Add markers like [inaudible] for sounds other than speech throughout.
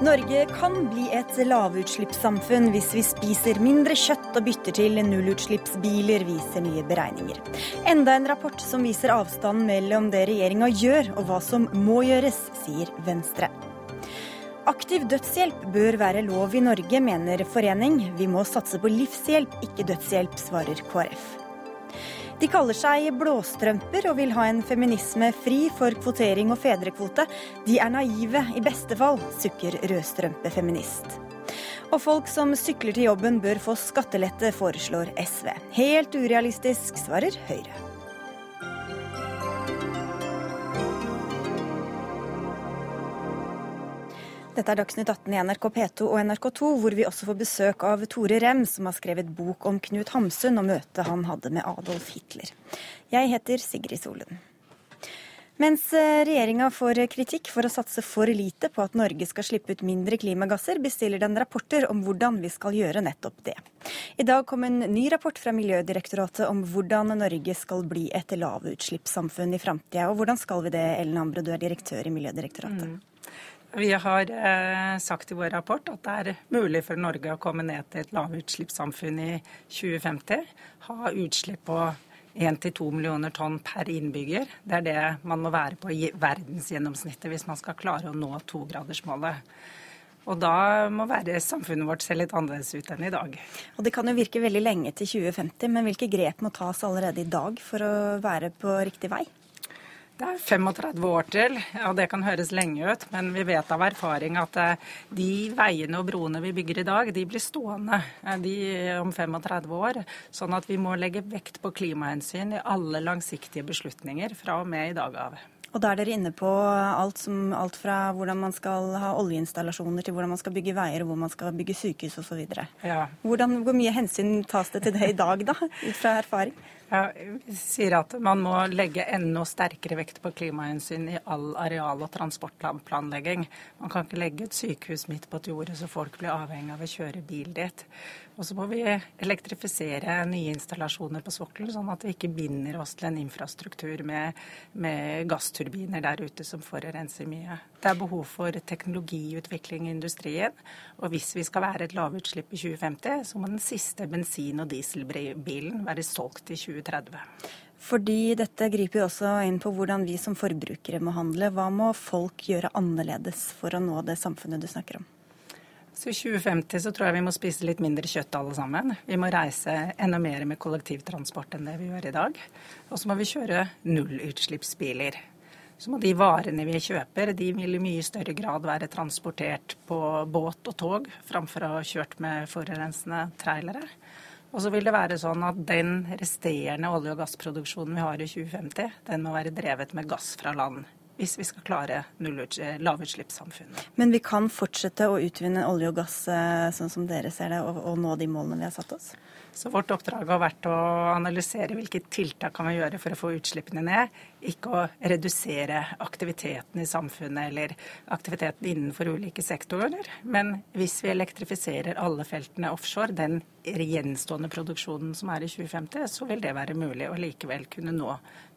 Norge kan bli et lavutslippssamfunn hvis vi spiser mindre kjøtt og bytter til nullutslippsbiler, viser nye beregninger. Enda en rapport som viser avstanden mellom det regjeringa gjør og hva som må gjøres, sier Venstre. Aktiv dødshjelp bør være lov i Norge, mener forening. Vi må satse på livshjelp, ikke dødshjelp, svarer KrF. De kaller seg blåstrømper og vil ha en feminisme fri for kvotering og fedrekvote. De er naive i beste fall, sukker rødstrømpefeminist. Og folk som sykler til jobben bør få skattelette, foreslår SV. Helt urealistisk, svarer Høyre. Dette er Dagsnytt 18 i NRK P2 og NRK2, hvor vi også får besøk av Tore Rem, som har skrevet bok om Knut Hamsun og møtet han hadde med Adolf Hitler. Jeg heter Sigrid Solund. Mens eh, regjeringa får kritikk for å satse for lite på at Norge skal slippe ut mindre klimagasser, bestiller den rapporter om hvordan vi skal gjøre nettopp det. I dag kom en ny rapport fra Miljødirektoratet om hvordan Norge skal bli et lavutslippssamfunn i framtida. Og hvordan skal vi det, Ellen Ambro, du er direktør i Miljødirektoratet? Mm. Vi har eh, sagt i vår rapport at det er mulig for Norge å komme ned til et lavutslippssamfunn i 2050. Ha utslipp på 1-2 millioner tonn per innbygger. Det er det man må være på i verdensgjennomsnittet hvis man skal klare å nå togradersmålet. Og da må være samfunnet vårt se litt annerledes ut enn i dag. Og Det kan jo virke veldig lenge til 2050, men hvilke grep må tas allerede i dag for å være på riktig vei? Det er 35 år til, og det kan høres lenge ut, men vi vet av erfaring at eh, de veiene og broene vi bygger i dag, de blir stående eh, de om 35 år. Sånn at vi må legge vekt på klimahensyn i alle langsiktige beslutninger fra og med i dag av. Og da er dere inne på alt, som, alt fra hvordan man skal ha oljeinstallasjoner til hvordan man skal bygge veier og hvor man skal bygge sykehus osv. Ja. Hvor mye hensyn tas det til det i dag, da, ut fra erfaring? Ja, vi sier at man må legge enda sterkere vekt på klimahensyn i all areal- og transportplanlegging. Man kan ikke legge et sykehus midt på et jorde så folk blir avhengig av å kjøre bil dit. Og så må vi elektrifisere nye installasjoner på sokkelen, sånn at vi ikke binder oss til en infrastruktur med, med gassturbiner der ute som forurenser mye. Det er behov for teknologiutvikling i industrien. Og hvis vi skal være et lavutslipp i 2050, så må den siste bensin- og dieselbilen være solgt i 2030. Fordi dette griper jo også inn på hvordan vi som forbrukere må handle. Hva må folk gjøre annerledes for å nå det samfunnet du snakker om? Så i 2050 så tror jeg vi må spise litt mindre kjøtt alle sammen. Vi må reise enda mer med kollektivtransport enn det vi gjør i dag. Og så må vi kjøre nullutslippsbiler. Så må de varene vi kjøper, de vil i mye større grad være transportert på båt og tog, framfor å ha kjørt med forurensende trailere. Og så vil det være sånn at den resterende olje- og gassproduksjonen vi har i 2050, den må være drevet med gass fra land hvis vi skal klare lavutslippssamfunnet. Men vi kan fortsette å utvinne olje og gass eh, sånn som dere ser det, og, og nå de målene vi har satt oss? Så vårt oppdrag har vært å analysere hvilke tiltak kan vi gjøre for å få utslippene ned. Ikke å redusere aktiviteten i samfunnet eller aktiviteten innenfor ulike sektorer. Men hvis vi elektrifiserer alle feltene offshore, den gjenstående produksjonen som er i 2050, så vil det være mulig å likevel kunne nå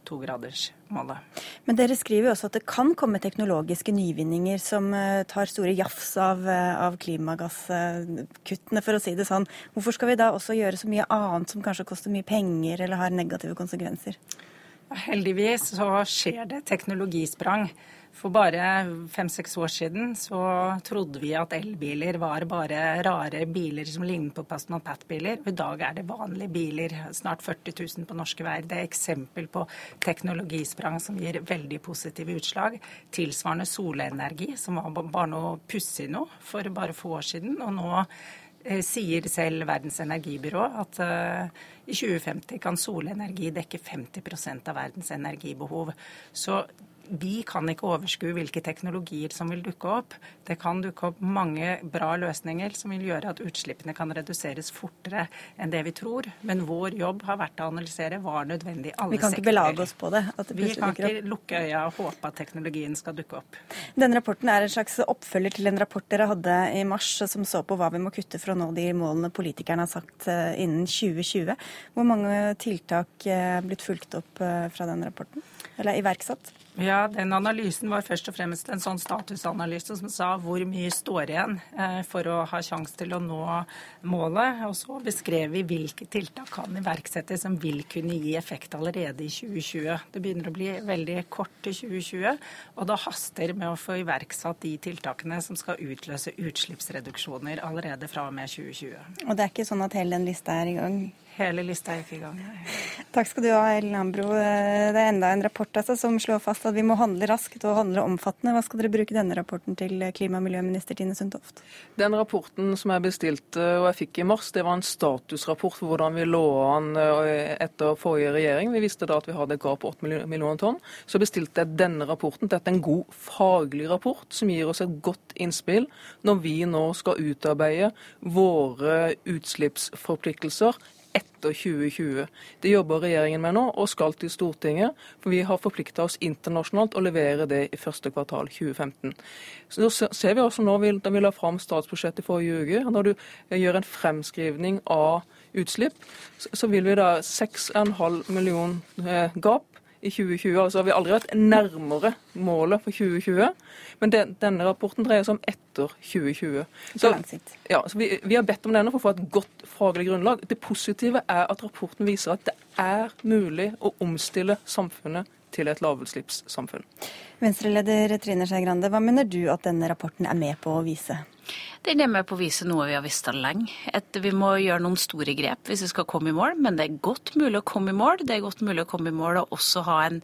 togradersmålet. Men dere skriver jo også at det kan komme teknologiske nyvinninger som eh, tar store jafs av, eh, av klimagasskuttene, for å si det sånn. Hvorfor skal vi da også gjøre så mye annet som kanskje koster mye penger eller har negative konsekvenser? Heldigvis så skjer det teknologisprang. For bare fem-seks år siden så trodde vi at elbiler var bare rare biler som lignet på Paston Pat-biler. I dag er det vanlige biler, snart 40 000 på norske veier. Det er eksempel på teknologisprang som gir veldig positive utslag. Tilsvarende solenergi, som var bare noe pussig nå for bare få år siden. Og nå sier selv Verdens energibyrå at uh, i 2050 kan solenergi dekke 50% av verdens energibehov. Så vi kan ikke overskue hvilke teknologier som vil dukke opp. Det kan dukke opp mange bra løsninger som vil gjøre at utslippene kan reduseres fortere enn det vi tror. Men vår jobb har vært å analysere hva er nødvendig i alle sektorer. Vi kan ikke belage oss på det? det vi kan ikke lukke øya og håpe at teknologien skal dukke opp. Denne rapporten er en slags oppfølger til en rapport dere hadde i mars som så på hva vi må kutte for å nå de målene politikerne har sagt eh, innen 2020. Hvor mange tiltak er blitt fulgt opp eh, fra den rapporten? Eller iverksatt? Ja, den analysen var først og fremst en sånn statusanalyse som sa hvor mye står igjen eh, for å ha sjanse til å nå målet. Og så beskrev vi hvilke tiltak kan iverksettes som vil kunne gi effekt allerede i 2020. Det begynner å bli veldig kort til 2020, og det haster med å få iverksatt de tiltakene som skal utløse utslippsreduksjoner allerede fra og med 2020. Og det er ikke sånn at hele den lista er i gang? Hele lista er ikke i gang. Takk skal du ha, Ellen Ambro. Det er enda en rapport altså, som slår fast at vi må handle raskt og handle omfattende. Hva skal dere bruke denne rapporten til, klima- og miljøminister Tine Sundtoft? Den rapporten som jeg bestilte og jeg fikk i mars, det var en statusrapport for hvordan vi lå an eh, etter forrige regjering. Vi visste da at vi hadde et gap på 8 millioner tonn. Så bestilte jeg denne rapporten. Dette er en god faglig rapport som gir oss et godt innspill når vi nå skal utarbeide våre utslippsforpliktelser etter 2020. Det jobber regjeringen med nå, og skal til Stortinget. For vi har forplikta oss internasjonalt å levere det i første kvartal 2015. Så ser vi også nå, Da vi la fram statsbudsjettet forrige uke, når du gjør en fremskrivning av utslipp, så vil vi da 6,5 million eh, gap i 2020. Altså har vi aldri vært nærmere målet for 2020. Men den, denne rapporten dreier seg om etter 2020. Så, ja, så vi, vi, har bedt om denne for å få et godt faglig grunnlag. Det positive er at rapporten viser at det er mulig å omstille samfunnet til et lavutslippssamfunn. Venstreleder Trine Skei Grande, hva mener du at denne rapporten er med på å vise? Den er med på å vise noe vi har visst lenge. At vi må gjøre noen store grep hvis vi skal komme i mål. Men det er godt mulig å komme i mål. Det er godt mulig å komme i mål og også ha en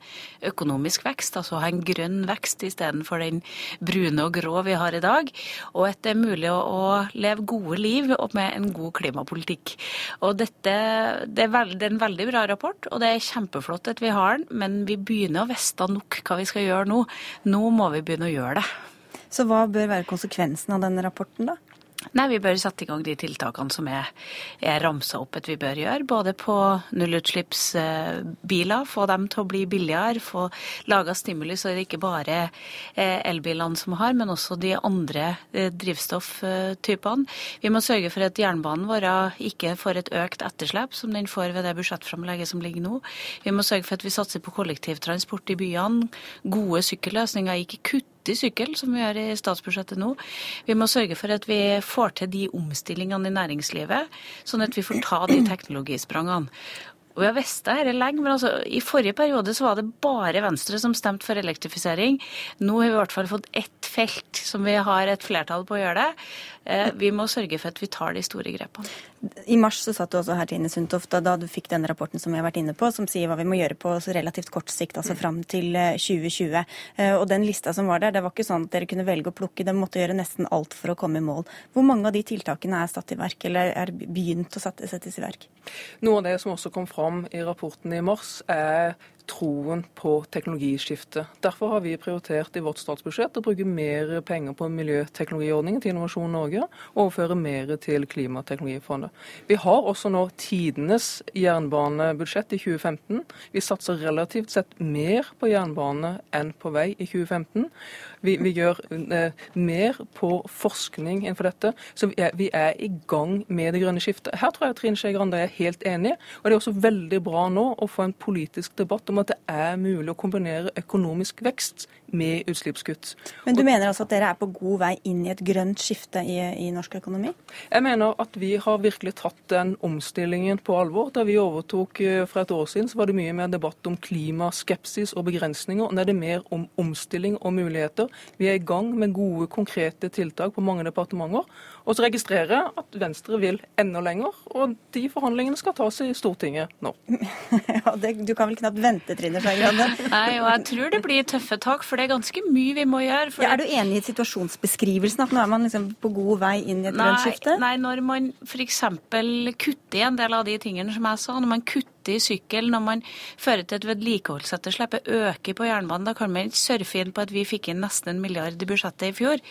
økonomisk vekst, altså ha en grønn vekst istedenfor den brune og grå vi har i dag. Og at det er mulig å, leve gode liv med en god klimapolitikk. Og dette det er, veld, det er en veldig bra rapport, og det er kjempeflott at vi har den, men vi begynner å vite nok hva vi skal gjøre nå. Nå må vi begynne å gjøre det. Så hva bør være konsekvensen av denne rapporten, da? Nei, Vi bør sette i gang de tiltakene som er, er ramsa opp at vi bør gjøre. Både på nullutslippsbiler, få dem til å bli billigere, få laga stimuli så det ikke bare er elbilene som har, men også de andre eh, drivstofftypene. Vi må sørge for at jernbanen vår ikke får et økt etterslep, som den får ved det budsjettframlegget som ligger nå. Vi må sørge for at vi satser på kollektivtransport i byene, gode sykkelløsninger, ikke kutt kraftig sykkel, som vi gjør i statsbudsjettet nå. Vi må sørge for at vi får til de omstillingene i næringslivet, sånn at vi får ta de teknologisprangene. Og vi har visst det dette lenge, men altså, i forrige periode så var det bare Venstre som stemte for elektrifisering. Nå har vi i hvert fall fått ett felt som vi har et flertall på å gjøre det. Eh, vi må sørge for at vi tar de store grepene. I mars så satt du også her, Trine Sundtoft, da du fikk den rapporten som vi har vært inne på, som sier hva vi må gjøre på relativt kort sikt, altså fram til 2020. Eh, eh, og den lista som var der, det var ikke sånn at dere kunne velge å plukke, dere måtte gjøre nesten alt for å komme i mål. Hvor mange av de tiltakene er satt i verk, eller er begynt å settes i verk? Noe av det som også kom fram i rapporten i mars, er troen på teknologiskiftet. Derfor har vi prioritert i vårt statsbudsjett å bruke mer penger på miljøteknologiordningen til Innovasjon Norge, og overføre mer til Klimateknologifondet. Vi har også nå tidenes jernbanebudsjett i 2015. Vi satser relativt sett mer på jernbane enn på vei i 2015. Vi, vi gjør eh, mer på forskning innenfor dette. Så vi er, vi er, i gang med det grønne skiftet. Her tror jeg Trine Skei Grande er helt enig. Og det er også veldig bra nå å få en politisk debatt om at det er mulig å kombinere økonomisk vekst med utslippskutt. Men du mener altså at dere er på god vei inn i et grønt skifte i, i norsk økonomi? Jeg mener at vi har virkelig tatt den omstillingen på alvor. Da vi overtok eh, for et år siden, så var det mye mer debatt om klimaskepsis og begrensninger. Nå er det mer om omstilling og muligheter. Vi er i gang med gode, konkrete tiltak på mange departementer. Og så registrerer jeg at Venstre vil enda lenger, og de forhandlingene skal tas i Stortinget nå. [laughs] ja, det, Du kan vel knapt vente, Trine Skei Grande? [laughs] Nei, og jeg tror det blir tøffe tak. for det er ganske mye vi må gjøre. Ja, er du enig i situasjonsbeskrivelsen, at nå er man liksom på god vei inn i et grønt skifte? Nei, når man f.eks. kutter i en del av de tingene som jeg sa, når man kutter i sykkel, når man fører til at vedlikeholdsetterslepet øker på jernbanen, da kan man ikke surfe inn på at vi fikk inn nesten en milliard i budsjettet i fjor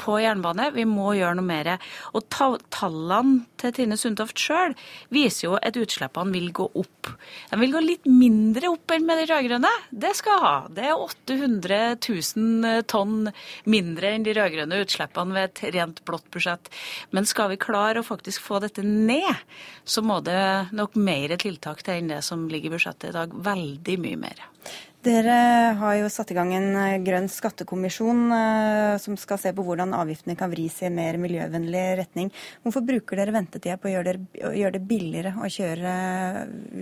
på jernbane. Vi må gjøre noe mer. Og tallene til Tine Sundtoft sjøl viser jo at utslippene vil gå opp. De vil gå litt mindre opp enn med de rød-grønne. Det skal ha. Det er 800 000 tonn mindre enn de rød-grønne utslippene ved et rent blått budsjett. Men skal vi klare å faktisk få dette ned, så må det nok mer tiltak til enn det som ligger i budsjettet i dag. Veldig mye mer. Dere har jo satt i gang en eh, grønn skattekommisjon eh, som skal se på hvordan avgiftene kan vris i mer miljøvennlig retning. Hvorfor bruker dere ventetida på å gjøre, det billigere å kjøre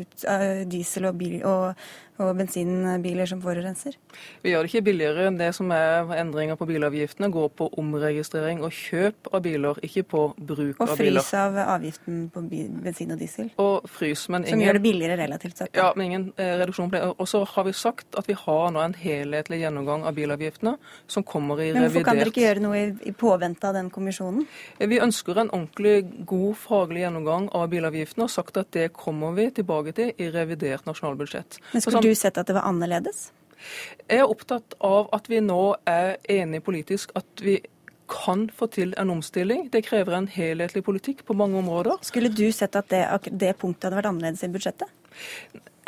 ut diesel og, bil, og, og bensinbiler som forurenser? Vi gjør det ikke billigere. Det som er endringer på bilavgiftene, går på omregistrering og kjøp av biler, ikke på bruk av biler. Og frys av avgiften på bensin og diesel? Og frys, men ingen, som gjør det billigere relativt sett? Da. Ja, men ingen eh, reduksjon. Og så har vi sagt at vi har nå en helhetlig gjennomgang av bilavgiftene som kommer i revidert Men Hvorfor kan dere ikke gjøre noe i, i påvente av den kommisjonen? Vi ønsker en ordentlig god faglig gjennomgang av bilavgiftene og sagt at det kommer vi tilbake til i revidert nasjonalbudsjett. Men Skulle du sett at det var annerledes? Jeg er opptatt av at vi nå er enige politisk at vi kan få til en omstilling. Det krever en helhetlig politikk på mange områder. Skulle du sett at det, det punktet hadde vært annerledes i budsjettet?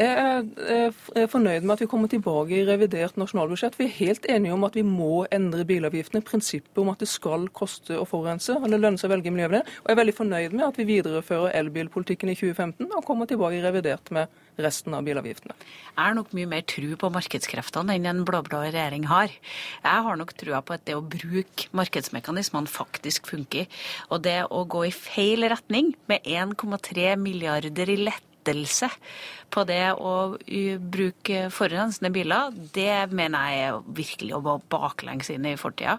Jeg er fornøyd med at vi kommer tilbake i revidert nasjonalbudsjett. Vi er helt enige om at vi må endre bilavgiftene. Prinsippet om at det skal koste å forurense, eller lønne seg å velge miljøvennlig. Og jeg er veldig fornøyd med at vi viderefører elbilpolitikken i 2015 og kommer tilbake i revidert med resten av bilavgiftene. Jeg har nok mye mer tro på markedskreftene enn en blå-blå regjering har. Jeg har nok trua på at det å bruke markedsmekanismene faktisk funker. Og det å gå i feil retning med 1,3 milliarder i lett lettelse på det å bruke forurensende biler, det mener jeg er virkelig å gå baklengs inn i fortida.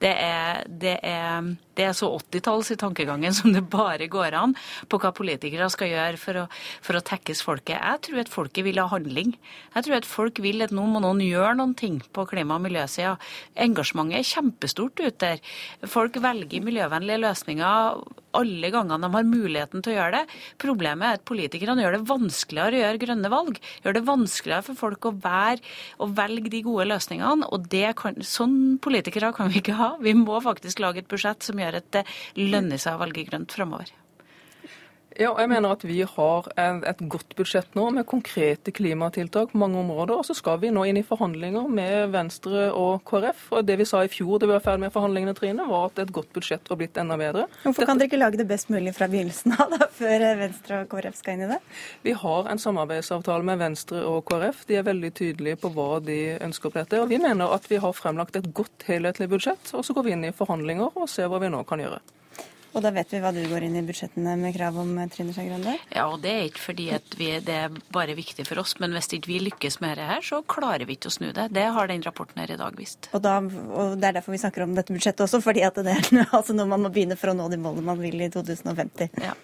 Det er, det er, det er så 80-talls i tankegangen som det bare går an på hva politikere skal gjøre for å, for å tekkes folket. Jeg tror at folket vil ha handling. Jeg tror at folk vil at nå må noen gjøre noen ting på klima- og miljøsida. Engasjementet er kjempestort ute der. Folk velger miljøvennlige løsninger alle gangene de har muligheten til å gjøre det. Problemet er at politikerne gjør det vanskeligere å gjøre grønne valg. Gjør det vanskeligere for folk å, være, å velge de gode løsningene. Og kan, sånn politikere kan vi ikke ha. Vi må faktisk lage et budsjett som gjør at det lønner seg å velge grønt framover. Ja, jeg mener at vi har et godt budsjett nå med konkrete klimatiltak på mange områder. Og så skal vi nå inn i forhandlinger med Venstre og KrF. Og det vi sa i fjor da vi var ferdig med forhandlingene, Trine, var at et godt budsjett var blitt enda bedre. Hvorfor kan dere ikke lage det best mulig fra begynnelsen av, da, før Venstre og KrF skal inn i det? Vi har en samarbeidsavtale med Venstre og KrF. De er veldig tydelige på hva de ønsker på dette. Og vi mener at vi har fremlagt et godt helhetlig budsjett. Og så går vi inn i forhandlinger og ser hva vi nå kan gjøre. Og da vet vi hva du går inn i budsjettene med krav om, eh, Trine Skei Grande? Ja, og det er ikke fordi vi, det er bare viktig for oss, men hvis ikke vi lykkes med dette her, så klarer vi ikke å snu det. Det har den rapporten her i dag vist. Og, da, og det er derfor vi snakker om dette budsjettet også, fordi at det er [laughs] altså noe man må begynne for å nå de målene man vil i 2050. Ja.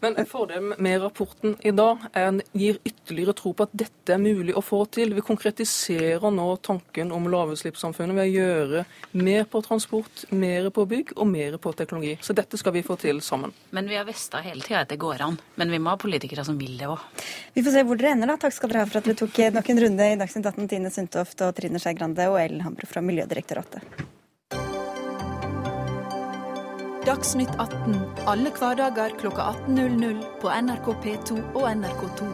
Men en fordel med rapporten i dag er en gir ytterligere tro på at dette er mulig å få til. Vi konkretiserer nå tanken om lavutslippssamfunnet ved å gjøre mer på transport, mer på bygg og mer på teknologi. Så dette skal vi få til sammen. Men vi har visst hele tida at det går an. Men vi må ha politikere som vil det òg. Vi får se hvor dere ender, da. Takk skal dere ha for at dere tok nok en runde i Dagsnytt 18, Tine Sundtoft og Trine Skei Grande og Ellen Hambro fra Miljødirektoratet. Dagsnytt 18 alle hverdager kl 18.00 på NRK P2 og NRK2.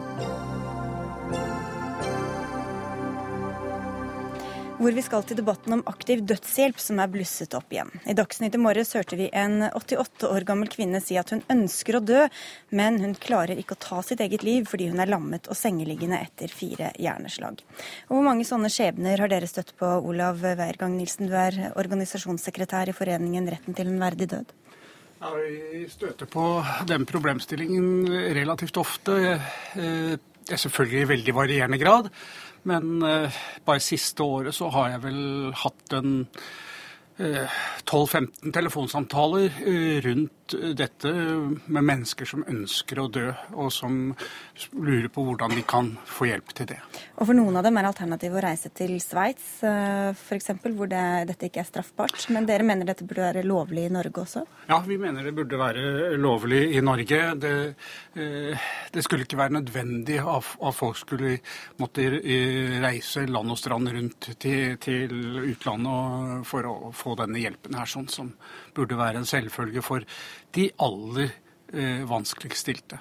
Hvor vi skal til debatten om aktiv dødshjelp, som er blusset opp igjen. I Dagsnytt i morges hørte vi en 88 år gammel kvinne si at hun ønsker å dø, men hun klarer ikke å ta sitt eget liv fordi hun er lammet og sengeliggende etter fire hjerneslag. Og Hvor mange sånne skjebner har dere støtt på, Olav Weirgang Nilsen, du er organisasjonssekretær i Foreningen Retten til en verdig død? Ja, vi støter på den problemstillingen relativt ofte. Eh, det er selvfølgelig i veldig varierende grad. Men eh, bare siste året så har jeg vel hatt en 12-15 eh, telefonsamtaler rundt dette med mennesker som ønsker å dø, og som lurer på hvordan de kan få hjelp til det. Og For noen av dem er alternativet å reise til Sveits, eh, f.eks., hvor det, dette ikke er straffbart. Men dere mener dette burde være lovlig i Norge også? Ja, vi mener det burde være lovlig i Norge. Det, eh, det skulle ikke være nødvendig at folk skulle måtte reise land og strand rundt til, til utlandet for å få denne hjelpen her, sånn som burde være en selvfølge for de aller eh, vanskeligst stilte.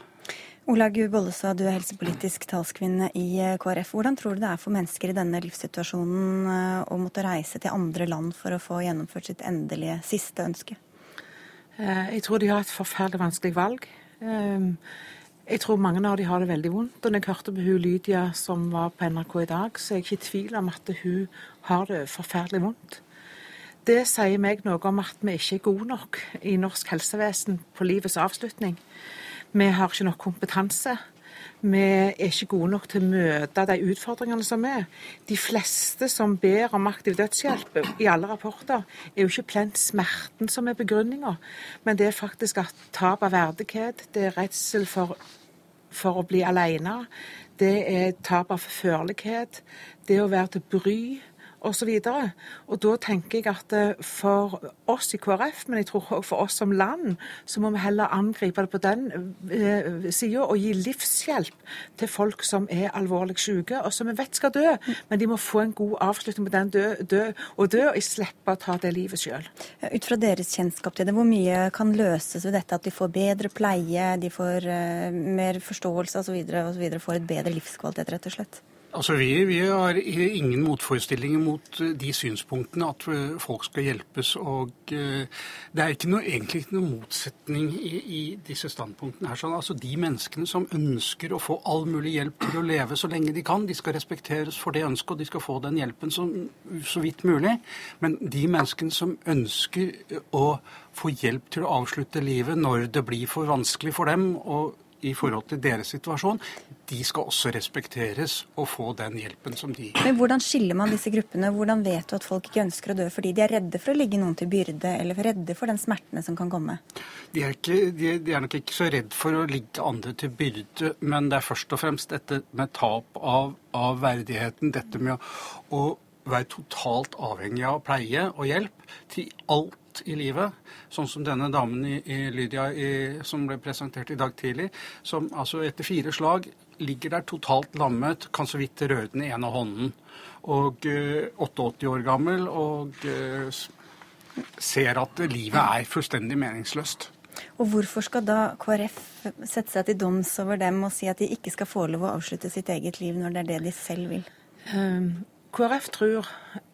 Olaug Bollestad, du er helsepolitisk talskvinne i eh, KrF. Hvordan tror du det er for mennesker i denne livssituasjonen eh, å måtte reise til andre land for å få gjennomført sitt endelige siste ønske? Jeg tror de har et forferdelig vanskelig valg. Jeg tror mange av de har det veldig vondt. Og når jeg hørte på hun Lydia som var på NRK i dag, så er jeg ikke i tvil om at hun har det forferdelig vondt. Det sier meg noe om at vi ikke er gode nok i norsk helsevesen på livets avslutning. Vi har ikke nok kompetanse. Vi er ikke gode nok til å møte de utfordringene som er. De fleste som ber om aktiv dødshjelp i alle rapporter, er jo ikke plent smerten som er begrunninga, men det er faktisk at tap av verdighet, det er redsel for, for å bli alene, det er tap av førlighet, det å være til bry osv. Og, og da tenker jeg at eh, for oss i KrF, men jeg tror også for oss som land, så må vi heller angripe det på den eh, sida og gi livshjelp til folk som er alvorlig syke, og som vi vet skal dø. Men de må få en god avslutning på den dø, dø og dø, og slippe å ta det livet sjøl. Ut fra deres kjennskap til det, hvor mye kan løses ved dette at de får bedre pleie, de får uh, mer forståelse osv., videre får et bedre livskvalitet, rett og slett? Altså vi, vi, har ingen motforestillinger mot eh, de synspunktene at eh, folk skal hjelpes. og uh, Det er ikke noe, egentlig ikke noen motsetning i, i disse standpunktene. her. Sånn, altså De menneskene som ønsker å få all mulig hjelp til å leve så lenge de kan, de skal respekteres for det ønsket, og de skal få den hjelpen så, så vidt mulig. Men de menneskene som ønsker å få hjelp til å avslutte livet når det blir for vanskelig for dem, og i forhold til deres situasjon, de skal også respekteres og få den hjelpen som de Men Hvordan skiller man disse gruppene? Hvordan vet du at folk ikke ønsker å dø fordi de er redde for å ligge noen til byrde, eller redde for den smertene som kan komme? De er, ikke, de, de er nok ikke så redd for å ligge andre til byrde, men det er først og fremst dette med tap av, av verdigheten, dette med å, å være totalt avhengig av pleie og hjelp til alt i livet, sånn som denne damen i, i Lydia i, som ble presentert i dag tidlig, som altså etter fire slag ligger der totalt lammet, kan så vidt røre den ene hånden. Og eh, 88 år gammel og uh, ser at livet er fullstendig meningsløst. Og hvorfor skal da KrF sette seg til doms over dem og si at de ikke skal få lov å avslutte sitt eget liv når det er det de selv vil? Um, KrF tror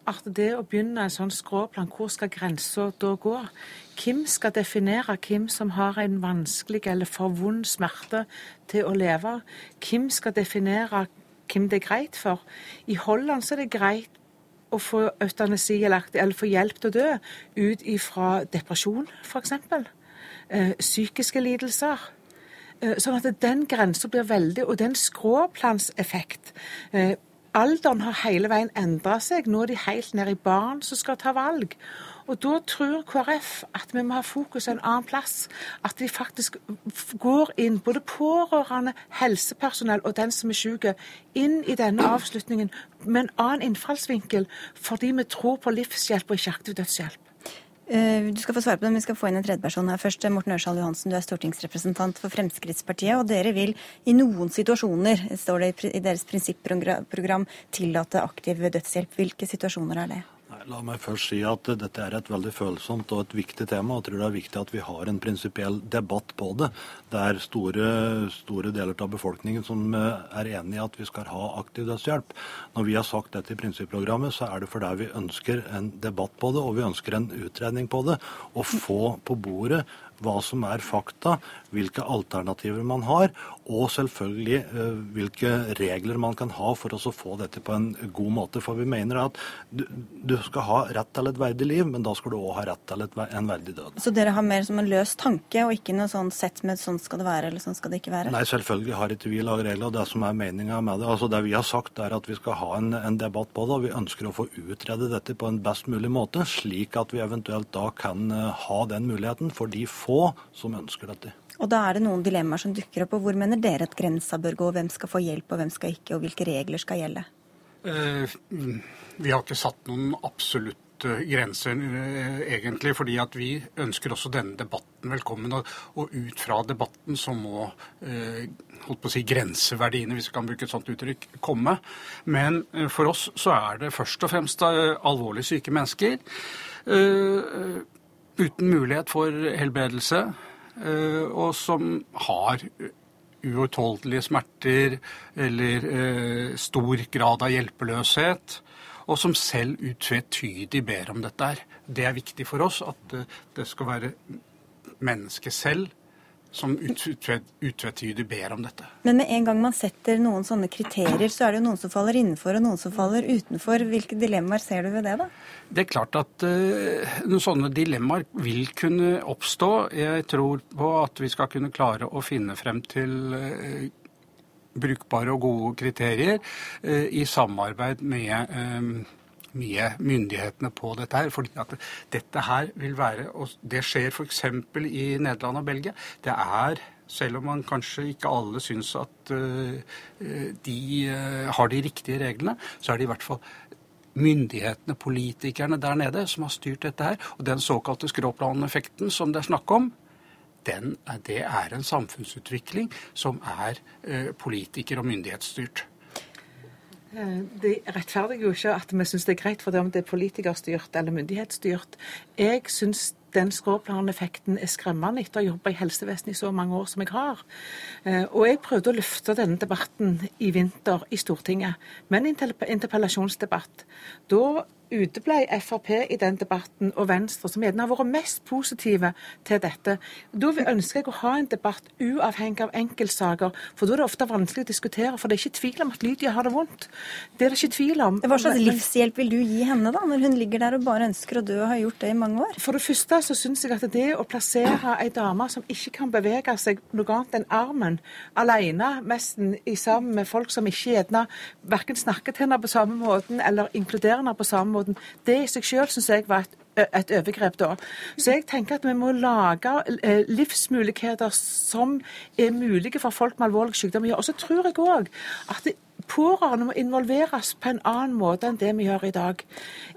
at det å begynne en sånn skråplan, hvor skal grensa da gå? Hvem skal definere hvem som har en vanskelig eller for vond smerte til å leve? Hvem skal definere hvem det er greit for? I Holland så er det greit å få eutanasi eller få hjelp til å dø ut ifra depresjon, f.eks. Eh, psykiske lidelser. Eh, sånn at den grensa blir veldig Og den skråplanseffekt eh, alderen har hele veien endra seg. Nå er de helt nede i barn som skal ta valg. Og da tror KrF at vi må ha fokus en annen plass. At de faktisk går inn, både pårørende, helsepersonell og den som er syk, inn i denne avslutningen med en annen innfallsvinkel, fordi vi tror på livshjelp og ikke aktiv dødshjelp. Eh, du skal få svare på det, men vi skal få inn en tredjeperson her først. Morten Ørsal Johansen, du er stortingsrepresentant for Fremskrittspartiet. Og dere vil i noen situasjoner, står det i deres prinsipprogram, tillate aktiv dødshjelp. Hvilke situasjoner er det? La meg først si at dette er et veldig følsomt og et viktig tema. og Jeg tror det er viktig at vi har en prinsipiell debatt på det. Det er store, store, deler av befolkningen som eh, er enig i at vi skal ha aktiv dødshjelp. Når vi har sagt dette i prinsipprogrammet, så er det fordi vi ønsker en debatt på det, og vi ønsker en utredning på det. Å få på bordet hva som er fakta, hvilke alternativer man har, og selvfølgelig eh, hvilke regler man kan ha for å få dette på en god måte. For vi mener at du, skal ha rett til et verdig liv, men da skal du òg ha rett til en verdig død. Så dere har mer som en løs tanke, og ikke noe sånn sett med sånn skal det være eller sånn skal det ikke være? Nei, selvfølgelig har ikke vi laget regler, og det som er meninga med det. Altså Det vi har sagt, er at vi skal ha en, en debatt på det, og vi ønsker å få utrede dette på en best mulig måte, slik at vi eventuelt da kan uh, ha den muligheten for de få som ønsker dette. Og da er det noen dilemmaer som dukker opp. og Hvor mener dere at grensa bør gå? Hvem skal få hjelp, og hvem skal ikke? Og hvilke regler skal gjelde? Eh, vi har ikke satt noen absolutte grenser, eh, egentlig. fordi at vi ønsker også denne debatten velkommen. Og, og ut fra debatten så må eh, holdt på å si, grenseverdiene, hvis vi kan bruke et sånt uttrykk, komme. Men eh, for oss så er det først og fremst eh, alvorlig syke mennesker. Eh, uten mulighet for helbredelse. Eh, og som har uutholdelige smerter eller eh, stor grad av hjelpeløshet, og som selv utvetydig ber om dette. Det er viktig for oss at eh, det skal være mennesket selv som utvetydig ber om dette. Men med en gang man setter noen sånne kriterier, så er det jo noen som faller innenfor og noen som faller utenfor. Hvilke dilemmaer ser du ved det, da? Det er klart at uh, sånne dilemmaer vil kunne oppstå. Jeg tror på at vi skal kunne klare å finne frem til uh, brukbare og gode kriterier uh, i samarbeid med mye myndighetene på dette her. fordi at dette her vil være, og det skjer f.eks. i Nederland og Belgia, det er selv om man kanskje ikke alle syns at uh, de uh, har de riktige reglene, så er det i hvert fall myndighetene, politikerne der nede, som har styrt dette her. Og den såkalte skråplaneffekten som det er snakk om, den, det er en samfunnsutvikling som er uh, politiker- og myndighetsstyrt. Eh, det rettferdiger jo ikke at vi syns det er greit for det om det er politikerstyrt eller myndighetsstyrt. Jeg syns den skråplaneffekten er skremmende etter å ha jobba i helsevesenet i så mange år som jeg har. Eh, og jeg prøvde å løfte denne debatten i vinter i Stortinget med en interpellasjonsdebatt. Da uteble Frp i den debatten, og Venstre, som gjerne har vært mest positive til dette. Da ønsker jeg å ha en debatt uavhengig av enkeltsaker, for da er det ofte vanskelig å diskutere. For det er ikke tvil om at Lydia har det vondt. Det er det ikke tvil om. Hva slags livshjelp vil du gi henne da, når hun ligger der og bare ønsker å dø og har gjort det i mange år? For det første så syns jeg at det å plassere ei dame som ikke kan bevege seg noe annet enn armen, alene nesten sammen med folk som ikke gjerne verken snakker til henne på samme måten eller inkluderer henne på samme måte, måten. Det i seg selv syns jeg var et et overgrep da. Så jeg tenker at vi må lage eh, livsmuligheter som er mulige for folk med alvorlig sykdom. Og så tror jeg òg at det pårørende må involveres på en annen måte enn det vi gjør i dag.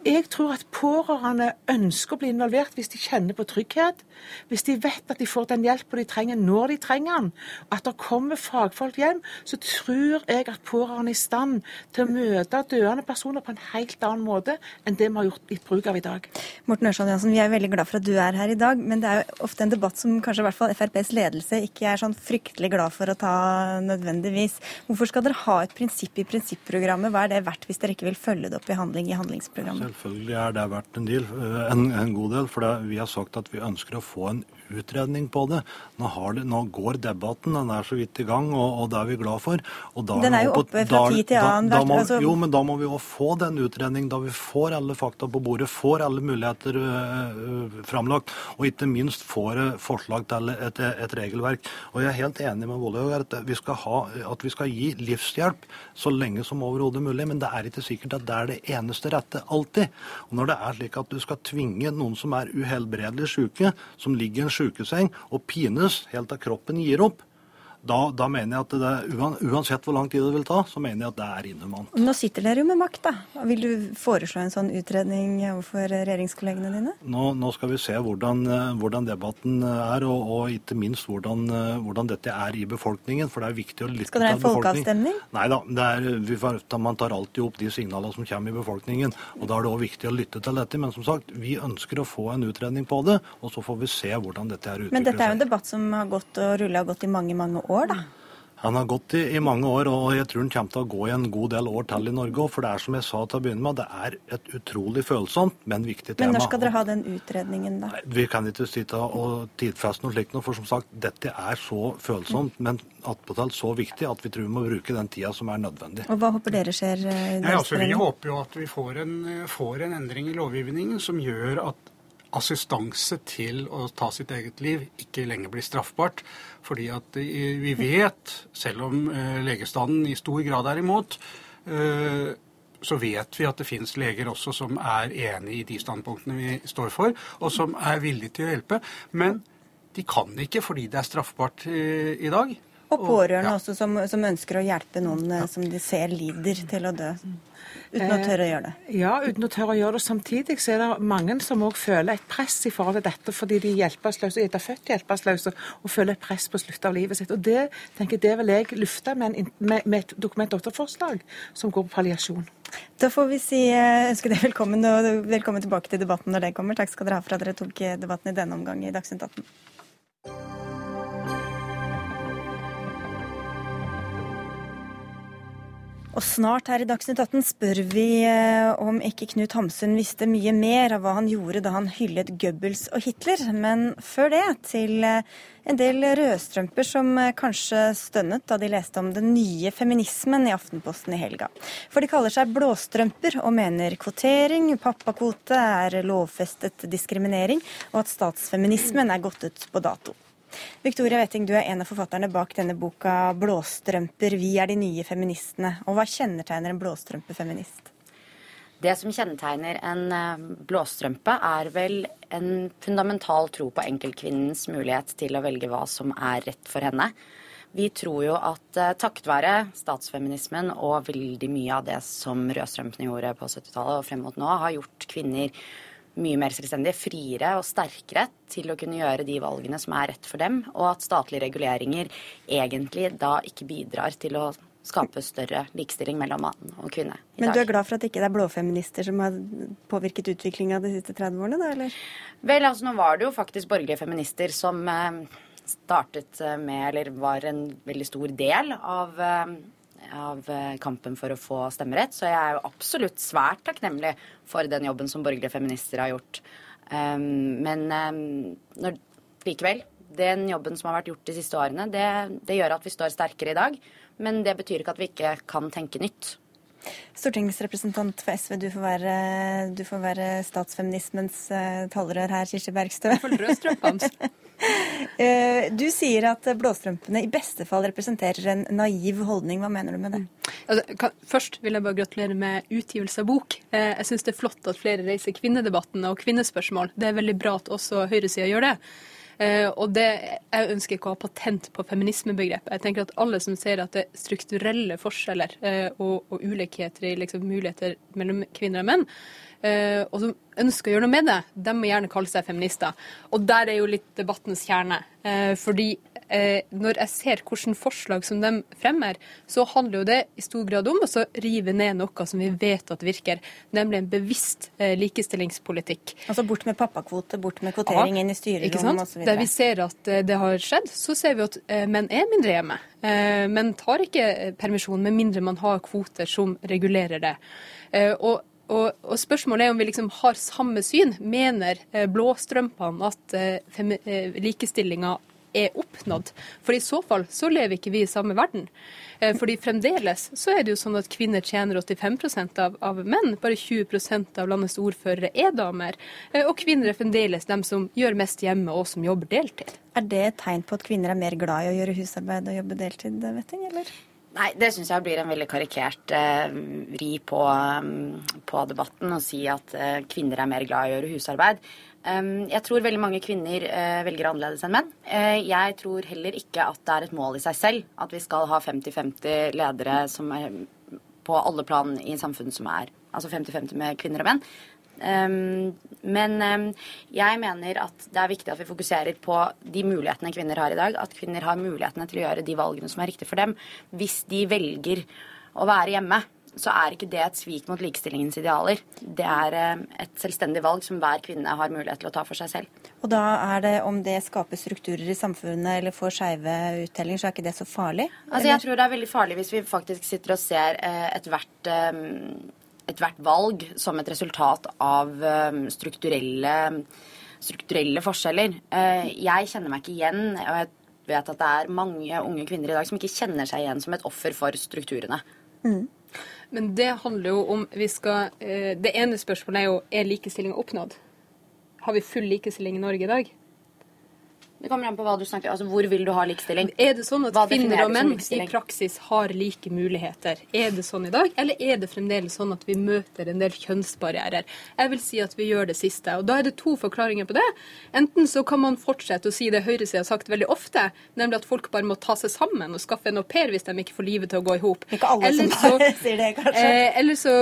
Jeg tror at pårørende ønsker å bli involvert hvis de kjenner på trygghet, hvis de vet at de får den hjelpen de trenger når de trenger den, at det kommer fagfolk hjem, så tror jeg at pårørende er i stand til å møte døende personer på en helt annen måte enn det vi har gjort litt bruk av i dag. Morten Ørsal Jansen, vi er veldig glad for at du er her i dag, men det er jo ofte en debatt som kanskje i hvert fall FrPs ledelse ikke er sånn fryktelig glad for å ta nødvendigvis. Hvorfor skal dere ha et prinsipp prinsipp i prinsipprogrammet. Hva er det verdt hvis dere ikke vil følge det opp i handling i handlingsprogrammet? Selvfølgelig er det verdt en, del, en, en god del. For det, vi har sagt at vi ønsker å få en utredning på det. Nå, det, nå, går debatten, den er så vidt i gang, og, og det er vi glad for. den er jo oppe fra tid til annen. Da, da, altså... Jo, men da må vi jo få den utredningen, da vi får alle fakta på bordet, får alle muligheter uh, framlagt, og ikke minst får uh, forslag til et, et, regelverk. Og jeg er helt enig med Vollhaug at, vi skal ha, at vi skal gi livshjelp så lenge som overhodet mulig, men det er ikke sikkert at det er det eneste rette alltid. Og når det er slik at du skal tvinge noen som er uhelbredelig syke, som ligger i en sjukeseng og pines helt til kroppen gir opp, da, da, mener jeg at det, uansett hvor lang tid det vil ta, så mener jeg at det er inhumant. Nå sitter dere jo med makt, da. Vil du foreslå en sånn utredning overfor regjeringskollegene dine? Nå, nå skal vi se hvordan, hvordan debatten er, og, og, ikke minst hvordan, hvordan, dette er i befolkningen. For det er viktig å lytte til befolkningen. Skal dere ha en folkeavstemning? Nei da. Er, man tar alltid opp de signalene som kommer i befolkningen. Og da er det òg viktig å lytte til dette. Men som sagt, vi ønsker å få en utredning på det, og så får vi se hvordan dette er utviklet. Men dette er jo en debatt som har gått og rulla og gått i mange, mange år år, da? Han har gått i, i, mange år, og jeg tror han kommer til å gå i en god del år til i Norge òg. For det er som jeg sa til å begynne med, det er et utrolig følsomt, men viktig tema. Men når skal dere ha den utredningen, da? Nei, vi kan ikke sitte og tidfeste noe slikt nå, for som sagt, dette er så følsomt. Mm. men attpåtil så viktig at vi tror vi må bruke den tida som er nødvendig. Og Hva håper dere skjer? Ja, altså, vi håper jo at vi får en, får en endring i lovgivningen som gjør at assistanse til å ta sitt eget liv ikke lenger blir straffbart. Fordi at vi vet, selv om eh, legestanden i stor grad er imot, eh, så vet vi at det finnes leger også som er enig i de standpunktene vi står for, og som er villige til å hjelpe. Men de kan ikke fordi det er straffbart eh, i dag. Og pårørende og, ja. også, som, som, ønsker å hjelpe noen som de ser lider til å dø. Uten å tørre å gjøre det? Eh, ja, uten å tørre å gjøre det. Samtidig så er det mange som òg føler et press i forhold til dette, fordi de er hjelpeløse, er født hjelpeløse og føler et press på slutt av livet sitt. Og Det tenker jeg, det vil jeg lufte med, en, med, med et Dokument 8-forslag som går på palliasjon. Da får vi si eh, ønske deg velkommen, og velkommen tilbake til debatten når det kommer. Takk skal dere ha for at dere tok eh, debatten i denne omgang i Dagsnytt 18. Og snart her i Dagsnytt 18 spør vi eh, om ikke Knut Hamsun visste mye mer av hva han gjorde da han hyllet Goebbels og Hitler. Men før det til eh, en del rødstrømper som eh, kanskje stønnet da de leste om den nye feminismen i Aftenposten i helga. For de kaller seg blåstrømper og mener kvotering, pappakvote er lovfestet diskriminering, og at statsfeminismen er gått ut på dato. Victoria Wetting, du er en av forfatterne bak denne boka 'Blåstrømper vi er de nye feministene'. Og hva kjennetegner en blåstrømpefeminist? Det som kjennetegner en eh, blåstrømpe, er vel en fundamental tro på enkeltkvinnens mulighet til å velge hva som er rett for henne. Vi tror jo at uh, takket være statsfeminismen og veldig mye av det som rødstrømpene gjorde på 70-tallet og frem mot nå, har gjort kvinner mye mer selvstendige, friere og sterkere til å kunne gjøre de valgene som er rett for dem, og at statlige reguleringer egentlig da ikke bidrar til å skape større likestilling mellom mann og kvinne. Men du er glad for at det ikke er blåfeminister som har påvirket utviklinga de siste 30 årene, da, eller? Vel, altså nå var det jo faktisk borgerlige feminister som eh, startet med, eller var en veldig stor del av eh, av eh, kampen for å få stemmerett. Så jeg er jo absolutt svært takknemlig for den jobben som borgerlige feminister har gjort. Um, men um, når, likevel, den jobben som har vært gjort de siste årene, det, det gjør at vi står sterkere i dag. Men det betyr ikke at vi ikke kan tenke nytt. Stortingsrepresentant for SV, du får være, du får være statsfeminismens uh, talerør her, Kirsti Bergstø. [laughs] Eh, du sier at blåstrømpene i beste fall representerer en naiv holdning. Hva mener du med det? Altså, kan, først vil jeg bare gratulere med utgivelse av bok. Eh, jeg syns det er flott at flere reiser kvinnedebatten og kvinnespørsmål. Det er veldig bra at også høyresida gjør det. Eh, og det, Jeg ønsker ikke å ha patent på feminismebegrepet. Jeg tenker at Alle som ser at det er strukturelle forskjeller og, og ulikheter i liksom, muligheter mellom kvinner og menn, Eh, og som ønsker å gjøre noe med det, de må gjerne kalle seg feminister. Og der er jo litt debattens kjerne. Eh, fordi eh, når jeg ser hvilke forslag som de fremmer, så handler jo det i stor grad om å rive ned noe som vi vet at virker, nemlig en bevisst likestillingspolitikk. Altså bort med pappakvote, bort med kvotering inn i styrerom osv. Der vi ser at det har skjedd, så ser vi at menn er mindre hjemme. Men tar ikke permisjon med mindre man har kvoter som regulerer det. Og og, og, spørsmålet er om vi liksom har samme syn. Mener eh, blåstrømpene at eh, eh, likestillinga er oppnådd? For i så fall så lever ikke vi i samme verden. Eh, fordi fremdeles så er det jo sånn at kvinner tjener 85 av, av menn. Bare 20% av landets ordførere er damer. Eh, og kvinner er fremdeles dem som gjør mest hjemme og som jobber deltid. Er det et tegn på at kvinner er mer glad i å gjøre husarbeid og jobbe deltid, Vetting, eller? Nei, det syns jeg blir en veldig karikert eh, vri på, um, på, debatten å si at eh, kvinner er mer glad i å gjøre husarbeid. Jeg tror veldig mange kvinner eh, velger annerledes enn menn. Eh, jeg tror heller ikke at det er et mål i seg selv at vi skal ha 50-50 ledere som er på alle plan i samfunnet som er altså 50-50 med kvinner og menn. Men jeg mener at det er viktig at vi fokuserer på de mulighetene kvinner har i dag. At kvinner har mulighetene til å gjøre de valgene som er riktige for dem. Hvis de velger å være hjemme, så er ikke det et svik mot likestillingens idealer. Det er um, et selvstendig valg som hver kvinne har mulighet til å ta for seg selv. Og da er det, om det skaper strukturer i samfunnet eller får skeive uttellinger, så er ikke det så farlig? Altså, jeg tror det er veldig farlig hvis vi faktisk sitter og ser ethvert um, ethvert valg som et resultat av um, strukturelle, strukturelle forskjeller. Eh, jeg kjenner meg ikke igjen, og jeg vet at det er mange unge kvinner i dag som ikke kjenner seg igjen som et offer for strukturene. Mm. Men det handler jo om vi skal eh, Det ene spørsmålet er jo er likestillinga oppnådd. Har vi full likestilling i Norge i dag? Det kommer an på hva du snakker altså Hvor vil du ha likestilling? Er det sånn at hva kvinner og menn i praksis har like muligheter? Er det sånn i dag, eller er det fremdeles sånn at vi møter en del kjønnsbarrierer? Jeg vil si at vi gjør det siste. Og da er det to forklaringer på det. Enten så kan man fortsette å si det høyresida har sagt veldig ofte, nemlig at folk bare må ta seg sammen og skaffe en au pair hvis de ikke får livet til å gå i hop. Ikke alle eller som så, [laughs] sier det, kanskje. Eh, eller så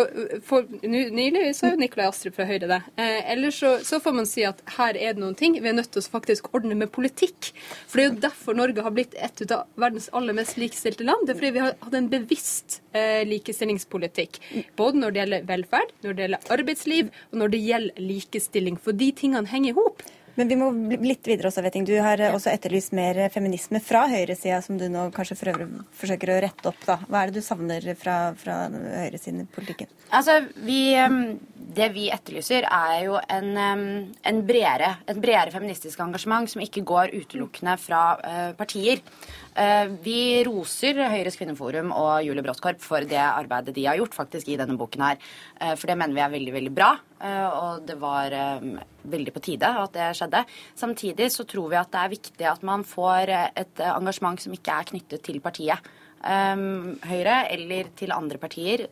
for, Nylig sa jo Nikolai Astrup fra Høyre det. Eh, eller så, så får man si at her er det noen ting vi er nødt til å faktisk ordne med politikk politikk. For det er jo derfor Norge har blitt et av verdens aller mest likestilte land. Det er fordi vi har hatt en bevisst eh, likestillingspolitikk. Både når det gjelder velferd, når det gjelder arbeidsliv, og når det gjelder likestilling. For de tingene henger i hop. Men vi må litt videre også, Vetting. Du har også etterlyst mer feminisme fra høyresida, som du nå kanskje forsøker å rette opp. da. Hva er det du savner fra, fra høyresiden i politikken? Altså, vi, Det vi etterlyser, er jo en, en bredere, et bredere feministisk engasjement som ikke går utelukkende fra uh, partier. Uh, vi roser Høyres kvinneforum og Julie Bråttkorp for det arbeidet de har gjort faktisk i denne boken her. Uh, for det mener vi er veldig, veldig bra. og det var veldig på tide at det skjedde. Samtidig så tror vi at det er viktig at man får et engasjement som ikke er knyttet til partiet. Um, Høyre eller til andre partier,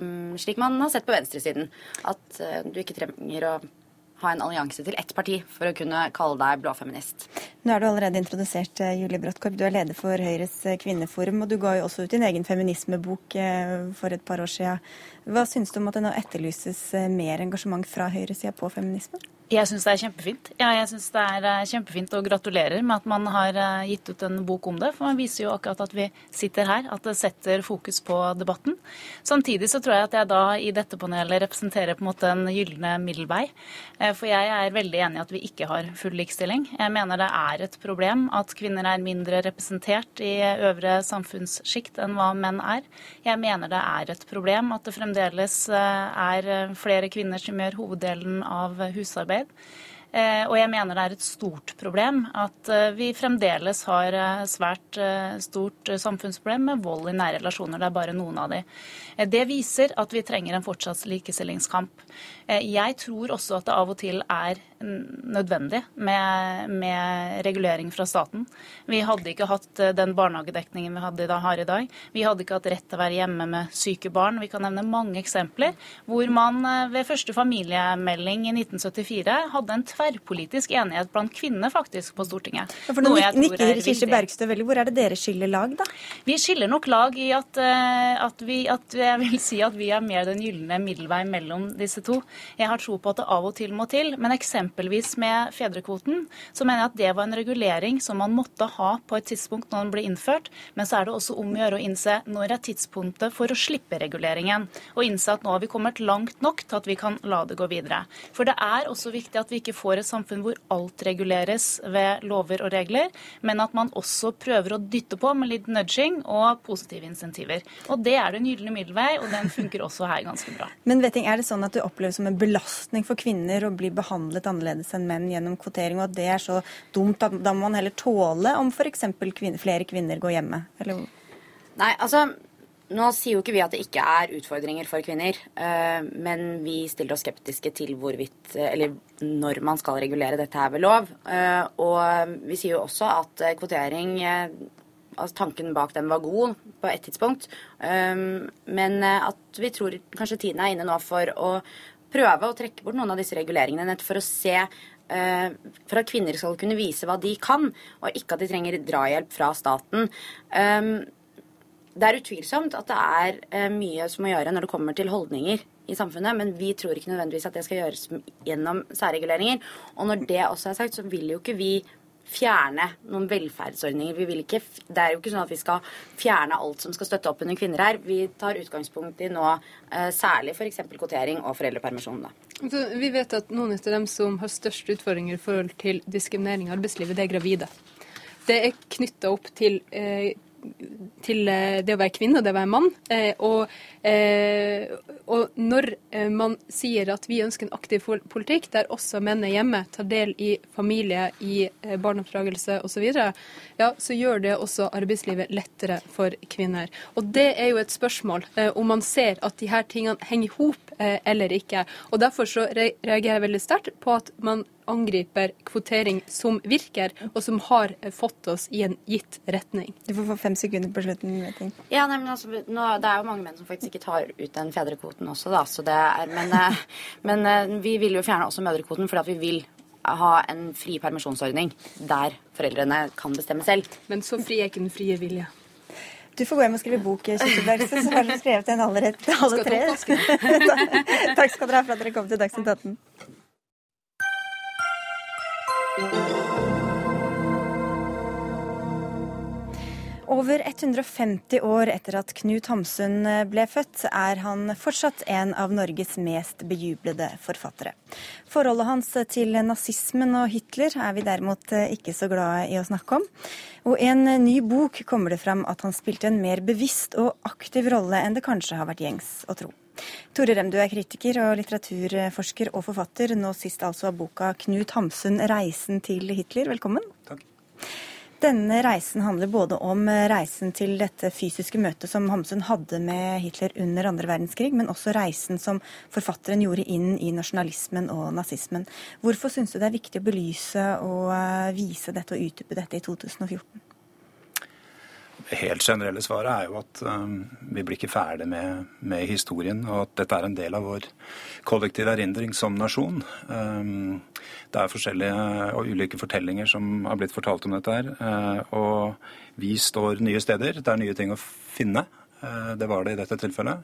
um, slik man har sett på venstresiden. At uh, du ikke trenger å ha en allianse til ett parti for å kunne kalle deg blåfeminist. Nå er du allerede introdusert, eh, Julie Bråttkorp. Du er leder for Høyres eh, kvinneforum, og du ga jo også ut din egen feminismebok eh, for et par år siden. Hva syns du om at det nå etterlyses mer engasjement fra høyresida på feminisme? Jeg syns det er kjempefint. Ja, jeg synes det er eh, kjempefint og gratulerer med at man har eh, gitt ut en bok om det. For man viser jo akkurat at vi sitter her, at det setter fokus på debatten. Samtidig så tror jeg at jeg da i dette panelet representerer på en måte en gylne middelvei. Eh, for jeg er veldig enig i at vi ikke har full likestilling. Jeg mener det er et problem at kvinner er mindre representert i øvre samfunnssjikt enn hva menn er. Jeg mener det er et problem at det fremdeles er flere kvinner som gjør hoveddelen av husarbeid arbeid. Eh, og jeg mener det er et stort problem at eh, vi fremdeles har eh, svært stort samfunnsproblem med vold i nære relasjoner. Det er bare noen av de. Det viser at vi trenger en fortsatt likestillingskamp. Jeg tror også at det av og til er nødvendig med, med, regulering fra staten. Vi hadde ikke hatt eh, den barnehagedekningen vi hadde, har i dag. Vi hadde ikke hatt rett til å være hjemme med syke barn. Vi kan nevne mange eksempler hvor man eh, ved første familiemelding i 1974 hadde en tverrpolitisk enighet blant kvinner faktisk på Stortinget. Ja, for nå nikker Kirsti Bergstø veldig. Hvor er det dere skiller lag, da? Vi skiller nok lag i at, eh, at, vi, at jeg vil si at vi er mer den gylne middelvei mellom disse to. Jeg har tro på at det av og til må til. men eksempelvis med fedrekvoten, så mener jeg at det var en regulering som man måtte ha på et tidspunkt når den ble innført. Men så er det også om å gjøre å innse når er tidspunktet for å slippe reguleringen. Og innse at nå har vi kommet langt nok til at vi kan la det gå videre. For det er også viktig at vi ikke får et samfunn hvor alt reguleres ved lover og regler, men at man også prøver å dytte på med litt nudging og positive insentiver. Og det er den gylne middelvei, og den funker også her ganske bra. Men vet er det sånn at du opplever som en belastning for kvinner å bli behandlet annerledes enn menn gjennom kvotering, og at det er så dumt at da må man heller tåle om f.eks. Kvinner, flere kvinner går hjemme? Eller? Nei, altså nå sier jo ikke vi at det ikke er utfordringer for kvinner, eh, men vi stiller oss skeptiske til hvorvidt Eller når man skal regulere dette her ved lov. Eh, og vi sier jo også at eh, kvotering altså Tanken bak den var god på et tidspunkt, men at vi tror kanskje tiden er inne nå for å prøve å trekke bort noen av disse reguleringene nettopp for å se eh, for at kvinner skal kunne vise hva de kan, og ikke at de trenger drahjelp fra staten. Um, det er utvilsomt at det er uh, mye som må gjøre når det kommer til holdninger i samfunnet, men vi tror ikke nødvendigvis at det skal gjøres gjennom særreguleringer. Og når det også er sagt, så vil jo ikke vi fjerne noen velferdsordninger. Vi vil ikke, det er jo ikke sånn at vi skal fjerne alt som skal støtte opp under kvinner her. Vi tar utgangspunkt i nå eh, særlig f.eks. kvotering og foreldrepermisjon. Vi vet at noen av dem som har størst utfordringer i forhold til diskriminering i arbeidslivet, det er gravide. Det er knytta opp til eh, til eh, det å være kvinne og det å være mann. Eh, og, eh, og, når man sier at vi ønsker en aktiv politikk der også menn er hjemme, tar del i familie, i barneoppdragelse osv., ja, så gjør det også arbeidslivet lettere for kvinner. Og det er jo et spørsmål om man ser at de her tingene henger i hop eller ikke. Og derfor så reagerer jeg veldig sterkt på at man angriper kvotering som virker, og som har fått oss i en gitt retning. Du får få fem sekunder på slutten. Ja, nei, men altså, nå, Det er jo mange menn som faktisk ikke tar ut den fedrekvoten også, da. Så det er, men, eh, men eh, vi vil jo fjerne også mødrekvoten fordi at vi vil ha en fri permisjonsordning der foreldrene kan bestemme selv. Men så fri er ikke den frie vilje. Du får gå hjem og skrive bok, Kirsti så har du skrevet en allerede, alle tre. [laughs] Takk skal dere ha for at dere kom til Dagsnytt 18. Over 150 år etter at Knut Hamsun ble født, er han fortsatt en av Norges mest bejublede forfattere. Forholdet hans til nazismen og Hitler er vi derimot ikke så glade i å snakke om. Og i en ny bok kommer det fram at han spilte en mer bevisst og aktiv rolle enn det kanskje har vært gjengs å tro. Tore Rem, du er kritiker og litteraturforsker og forfatter, nå sist altså av boka 'Knut Hamsun reisen til Hitler'. Velkommen. Takk. Denne reisen handler både om reisen til dette fysiske møtet som Hamsun hadde med Hitler under andre verdenskrig, men også reisen som forfatteren gjorde inn i nasjonalismen og nazismen. Hvorfor syns du det er viktig å belyse og eh, vise dette og utdype dette i 2014? Helt generelle svaret er jo at um, vi blir ikke ferdig med, med, historien, og at dette er en del av vår kollektive erindring som nasjon. Um, det er forskjellige og ulike fortellinger som har blitt fortalt om dette her. Uh, og vi står nye steder. Det er nye ting å finne. Uh, det var det i dette tilfellet.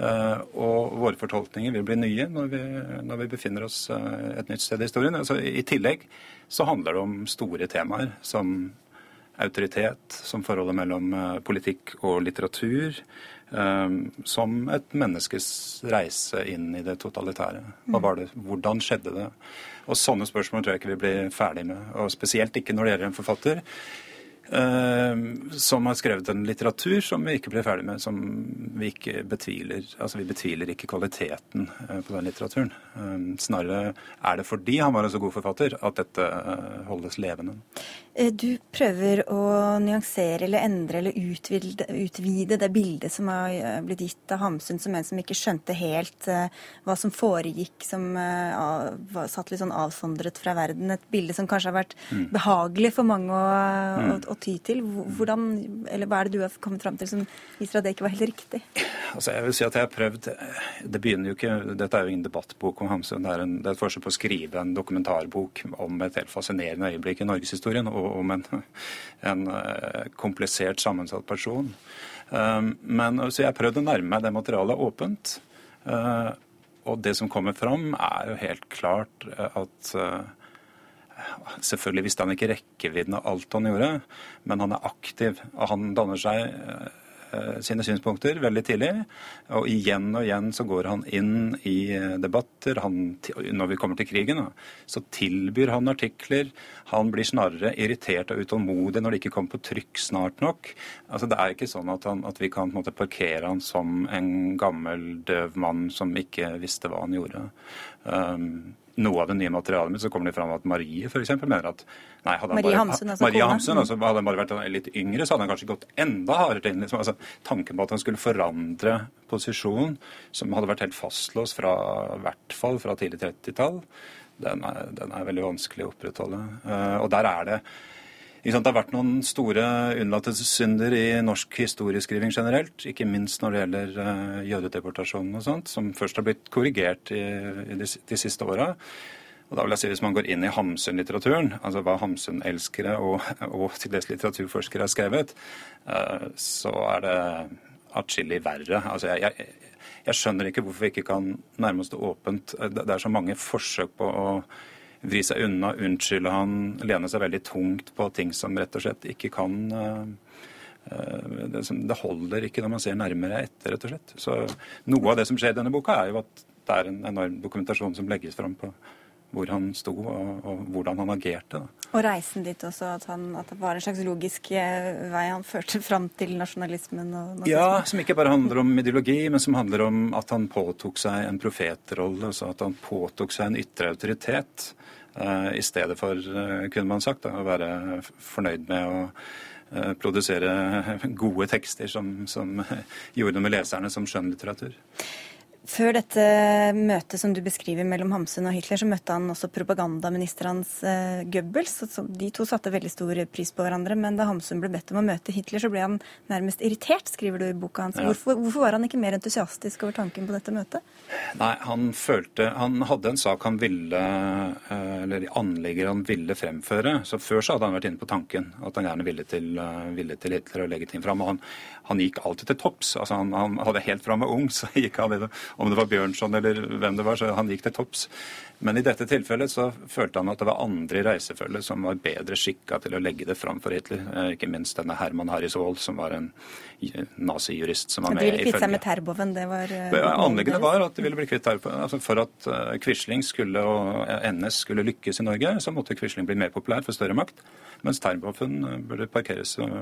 Uh, og våre fortolkninger vil bli nye når vi, når vi befinner oss et nytt sted i historien. Altså, I tillegg så handler det om store temaer som autoritet, som forholdet mellom eh, politikk og litteratur, eh, som et menneskes reise inn i det totalitære. Hva var det? Hvordan skjedde det? Og sånne spørsmål tror jeg ikke vi blir ferdig med. Og spesielt ikke når det gjelder en forfatter Eh, som har skrevet en litteratur som vi ikke ble ferdig med, som vi ikke betviler. Altså vi betviler ikke kvaliteten på den litteraturen. Snarere er det fordi han var en så god forfatter at dette holdes levende. Du prøver å nyansere eller endre eller utvide, utvide det bildet som har blitt gitt av Hamsun som en som ikke skjønte helt hva som foregikk, som satt litt sånn avsondret fra verden. Et bilde som kanskje har vært mm. behagelig for mange å, mm. å, å ty til. Hvordan, eller Hva er det du har kommet fram til som viser at det ikke var helt riktig? Altså jeg vil si at jeg har prøvd, det begynner jo ikke, Dette er jo ingen debattbok om Hamsun. Det er, en, det er et forsøk på å skrive en dokumentarbok om et helt fascinerende øyeblikk i norgeshistorien, om en, en eh, komplisert, sammensatt person. Um, men så jeg har prøvd å nærme meg det materialet åpent. Uh, og det som kommer fram, er jo helt klart at Selvfølgelig visste han ikke rekkevidden av alt han gjorde, men han er aktiv. og Han danner seg eh, sine synspunkter veldig tidlig. Og igjen og igjen så går han inn i eh, debatter. Han, når vi kommer til krigen, så tilbyr han artikler. Han blir snarere irritert og utålmodig når det ikke kommer på trykk snart nok. Altså Det er ikke sånn at, han, at vi kan måte, parkere han som en gammel, døv mann som ikke visste hva han gjorde. Um, noe av det nye materialet mitt, så kommer det fram at Marie for eksempel, mener at nei, hadde Marie bare, Hamsen, altså, Marie Hamsen, altså, hadde han bare vært litt yngre, så hadde han kanskje gått enda hardere inn. Liksom. Altså, tanken på at han skulle forandre posisjon, som hadde vært helt fastlåst fra hvert fall fra tidlig 30-tall, den, den, er veldig vanskelig å opprettholde. Uh, og der er det det har vært noen store unnlatelsessynder i norsk historieskriving generelt. Ikke minst når det gjelder uh, jødedeportasjonen og sånt, som først har blitt korrigert i, i de, de, siste åra. Og da vil jeg si Hvis man går inn i Hamsun-litteraturen, altså hva Hamsun-elskere og, og til dels litteraturforskere har skrevet, uh, så er det atskillig verre. Altså jeg, jeg, jeg skjønner ikke hvorfor vi ikke kan nærme oss det åpent. Det er så mange forsøk på å vri seg unna, unnskylde han, lene seg veldig tungt på ting som rett og slett ikke kan eh, eh, det holder ikke når man ser nærmere etter, rett og slett. Så Noe av det som skjer i denne boka, er jo at det er en enorm dokumentasjon som legges fram på hvor han sto og, og hvordan han agerte. Da. Og reisen dit også, at, han, at, det var en slags logisk eh, vei han [laughs] førte fram til nasjonalismen? Ja, som ikke bare handler om ideologi, men som handler om at han påtok seg en profetrolle. Altså at han påtok seg en ytre autoritet. Uh, I stedet for, uh, kunne man sagt, da, å være fornøyd med å uh, produsere [laughs] gode tekster som, som [laughs] gjorde noe med leserne som skjønnlitteratur. Før dette møtet som du beskriver mellom Hamsun og Hitler, så møtte han også propagandaminister hans uh, Goebbels. De to satte veldig stor pris på hverandre, men da Hamsun ble bedt om å møte Hitler, så ble han nærmest irritert, skriver du i boka hans. Ja. Hvorfor, hvorfor, var han ikke mer entusiastisk over tanken på dette møtet? Nei, han følte Han hadde en sak han ville uh, Eller anlegger han ville fremføre. Så før så hadde han vært inne på tanken at han gjerne ville til, uh, ville til Hitler og legge ting fram. Og han, han, gikk alltid til topps. Altså han, han hadde helt fra han var ung, så gikk han om det var Bjørnson eller hvem det var, så han gikk til topps. Men i dette tilfellet så følte han at det var andre i reisefølget som var bedre skikka til å legge det fram for Hitler. Eh, ikke minst denne Herman Harris Aall, som var en nazijurist som var med. De ville kvitte seg med Terboven, det var Anliggende Anleggene var at de ville bli kvitt Terboven. Altså for at uh, Quisling skulle, og NS skulle lykkes i Norge, så måtte Quisling bli mer populær for større makt. Mens Terboven burde parkeres og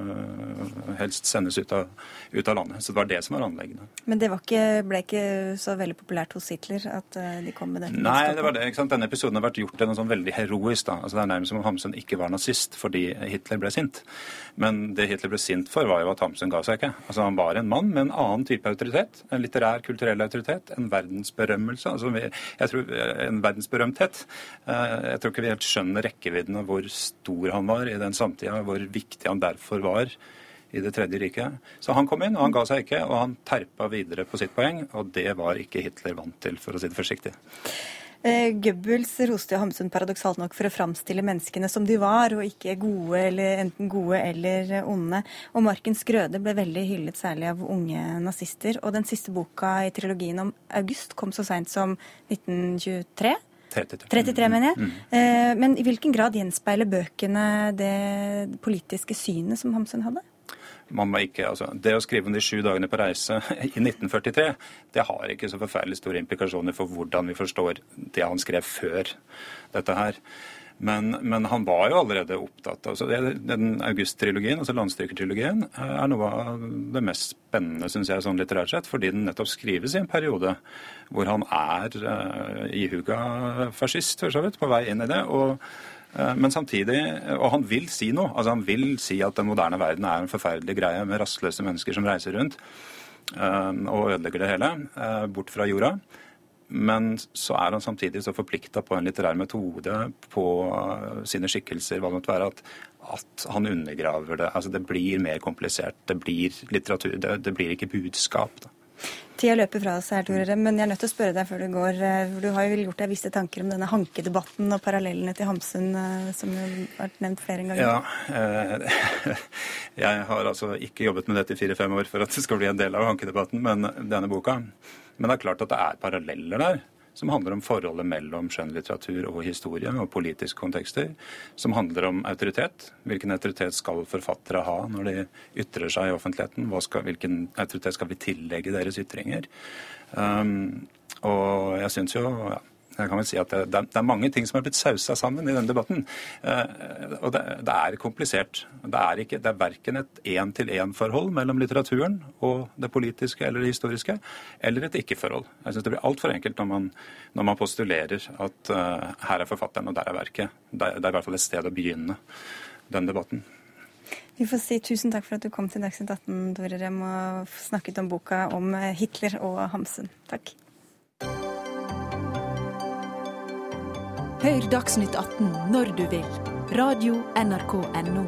helst sendes ut av, ut av, landet. Så det var det som var anleggene. Men det ikke, ble ikke så veldig populært hos Hitler at de kom med dette? Nei, det var det ikke sant? Denne episoden har vært gjort til noe sånn veldig heroisk. da. Altså Det er nærmest som om Hamsun ikke var nazist fordi Hitler ble sint. Men det Hitler ble sint for, var jo at Hamsun ga seg ikke. Altså Han var en mann med en annen type autoritet. En litterær, kulturell autoritet. En verdensberømmelse. altså jeg tror, En verdensberømthet. Eh, jeg tror ikke vi helt skjønner rekkevidden av hvor stor han var i den samtida, hvor viktig han derfor var i Det tredje riket. Så han kom inn, og han ga seg ikke, og han terpa videre på sitt poeng, og det var ikke Hitler vant til, for å si det forsiktig. Eh, Goebbels roste jo Hamsun paradoksalt nok for å framstille menneskene som de var, og ikke gode eller enten gode eller onde. Og Markens Grøde ble veldig hyllet, særlig av unge nazister. Og den siste boka i trilogien om August kom så seint som 1923. 33. 33, mener jeg. Mm. Eh, men i hvilken grad gjenspeiler bøkene det politiske synet som Hamsun hadde? Ikke, altså, Det å skrive om de sju dagene på reise [laughs] i 1943, det har ikke så forferdelig store implikasjoner for hvordan vi forstår det han skrev før dette her. Men, men han var jo allerede opptatt altså Den August-trilogien, altså landstrykertrilogien, er noe av det mest spennende, syns jeg, sånn litterært sett, fordi den nettopp skrives i en periode hvor han er uh, ihuga fascist, for så vidt, på vei inn i det. og Eh, men samtidig, og han vil si noe. altså Han vil si at den moderne verden er en forferdelig greie med rastløse mennesker som reiser rundt eh, og ødelegger det hele, eh, bort fra jorda. Men så er han samtidig så forplikta på en litterær metode, på sine skikkelser, hva det måtte være, at, at, han undergraver det. Altså Det blir mer komplisert. Det blir litteratur. Det, det blir ikke budskap. da. Tida løper fra oss her, Tore, men jeg er nødt til å spørre deg før du går. Eh, for Du har jo gjort deg visse tanker om denne hankedebatten og parallellene til Hamsun, som som har vært nevnt flere ganger. Ja, eh, [laughs] jeg har altså ikke jobbet med dette i fire-fem år for at det skal bli en del av hankedebatten, men denne boka. Men det er klart at det er paralleller der som handler om forholdet mellom skjønnlitteratur og historie og politiske kontekster. Som handler om autoritet. Hvilken autoritet skal forfattere ha når de ytrer seg i offentligheten? Skal, hvilken autoritet skal vi tillegge deres ytringer? Um, og jeg syns jo ja, jeg kan vel si at det, det, er mange ting som er blitt sausa sammen i denne debatten. Eh, og det, det, er komplisert. Det er, ikke, det er verken et én-til-én-forhold mellom litteraturen og det politiske eller det historiske, eller et ikke-forhold. Jeg syns det blir altfor enkelt når man, når man, postulerer at uh, her er forfatteren og der er verket. Det det er i hvert fall et sted å begynne den debatten. Vi får si tusen takk for at du kom til Dagsnytt 18, Dorerem, og snakket om boka om Hitler og Hamsun. Takk. Hør Dagsnytt 18 når du vil. Radio NRK Radio.nrk.no.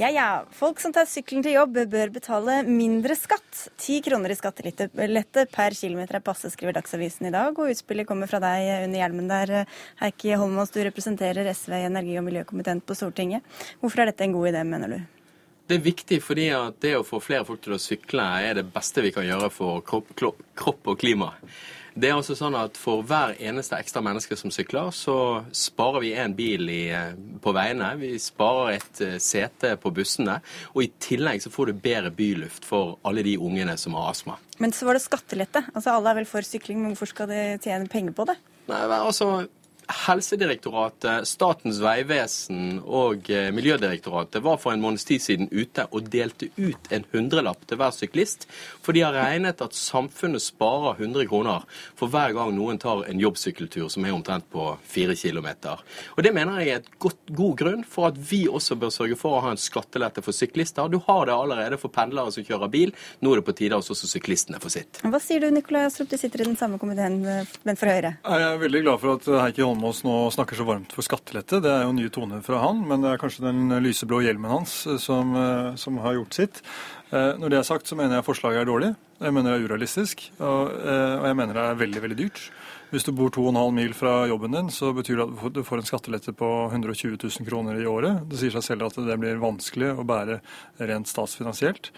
Ja ja, folk som tar sykkelen til jobb bør betale mindre skatt. Ti kroner i skattelette per kilometer er passe, skriver Dagsavisen i dag. Og utspillet kommer fra deg under hjelmen der, Heikki Holmås. Du representerer SV i energi- og miljøkomiteen på Stortinget. Hvorfor er dette en god idé, mener du? Det er viktig fordi at det å få flere folk til å sykle er det beste vi kan gjøre for kropp, kropp og klima. Det er altså sånn at For hver eneste ekstra menneske som sykler, så sparer vi en bil i, på veiene. Vi sparer et eh, sete på bussene. Og i tillegg så får du bedre byluft for alle de ungene som har astma. Men så var det skattelette. Altså Alle er vel for sykling, men hvorfor skal de tjene penger på det? Nei, altså Helsedirektoratet, Statens vegvesen og eh, Miljødirektoratet var for en måneds tid siden ute og delte ut en hundrelapp til hver syklist, for de har regnet at samfunnet sparer 100 kroner for hver gang noen tar en jobbsykkeltur som er omtrent på 4 km. Og Det mener jeg er et godt, god grunn for at vi også bør sørge for å ha en skattelette for syklister. Du har det allerede for pendlere som kjører bil. Nå er det på tide at også syklistene får sitt. Hva sier du, Nikolai Astrup, du sitter i den samme komiteen, men for Høyre? Jeg er veldig glad for at Heikki Holm Holmås nå snakker så varmt for skattelette. Det er jo nye toner fra han, men det er kanskje den lyseblå hjelmen hans som, eh, som har gjort sitt. Eh, Når det er sagt, så mener jeg forslaget er dårlig. Jeg mener det er urealistisk, og, eh, og jeg mener det er veldig, veldig dyrt. Hvis du bor 2,5 mil fra jobben din, så betyr det at du får- en skattelette på 120 000 kroner i året. Det sier seg selv at det blir vanskelig å bære rent statsfinansielt.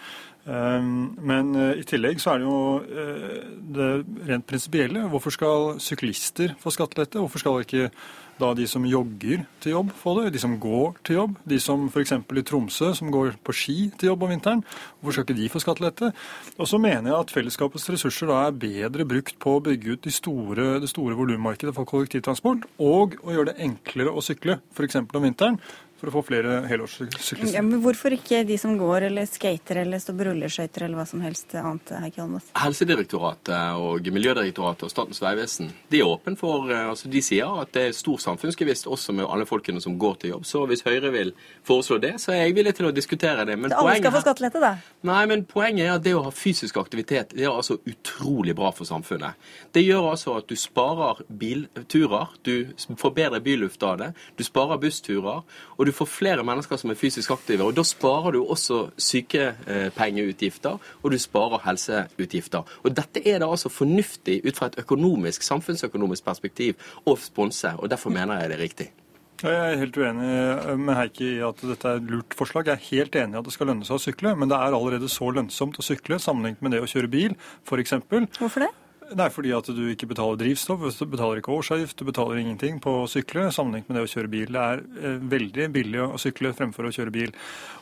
Um, Men eh, i tillegg så er det jo eh, det rent prinsipielle. Hvorfor skal syklister få skattelette? Hvorfor skal ikke da de som jogger til jobb få det? De som går til jobb? De som f.eks. i Tromsø som går på ski til jobb om vinteren? Hvorfor skal ikke de få skattelette? Og så mener jeg at fellesskapets ressurser da er bedre brukt på å bygge ut de store, det store volummarkedet for kollektivtransport, og å gjøre det enklere å sykle, f.eks. om vinteren, for å få flere helårssyklister. Ja, men hvorfor ikke de som går eller skater eller står på rulleskøyter eller hva som helst annet, Heikki Holmås? Helsedirektoratet og Miljødirektoratet og Statens vegvesen de er åpen for, eh, altså de sier at det er stor samfunnsgevinst også med alle folkene som går til jobb. Så hvis Høyre vil foreslå det, så er jeg villig til å diskutere det. Men Så alle skal poenget få skattelette, da? Nei, men poenget er at det å ha fysisk aktivitet det er altså utrolig bra for samfunnet. Det gjør altså at du sparer bilturer, du får bedre byluft av det, du sparer bussturer, og du får flere mennesker som er fysisk aktive. Og da sparer du også sykepengeutgifter, og du sparer helseutgifter. Og dette er det altså fornuftig ut fra et økonomisk, samfunnsøkonomisk perspektiv å sponse, og derfor mener jeg det er riktig. Jeg er helt uenig med Heikki i at dette er et lurt forslag. Jeg er helt enig i at det skal lønne seg å sykle, men det er allerede så lønnsomt å sykle sammenlignet med det å kjøre bil, f.eks. Hvorfor det? Nei, fordi at du ikke betaler drivstoff, du betaler ikke årsavgift, du betaler ingenting på å sykle sammenlignet med det å kjøre bil. Det er eh, veldig billig å sykle fremfor å kjøre bil.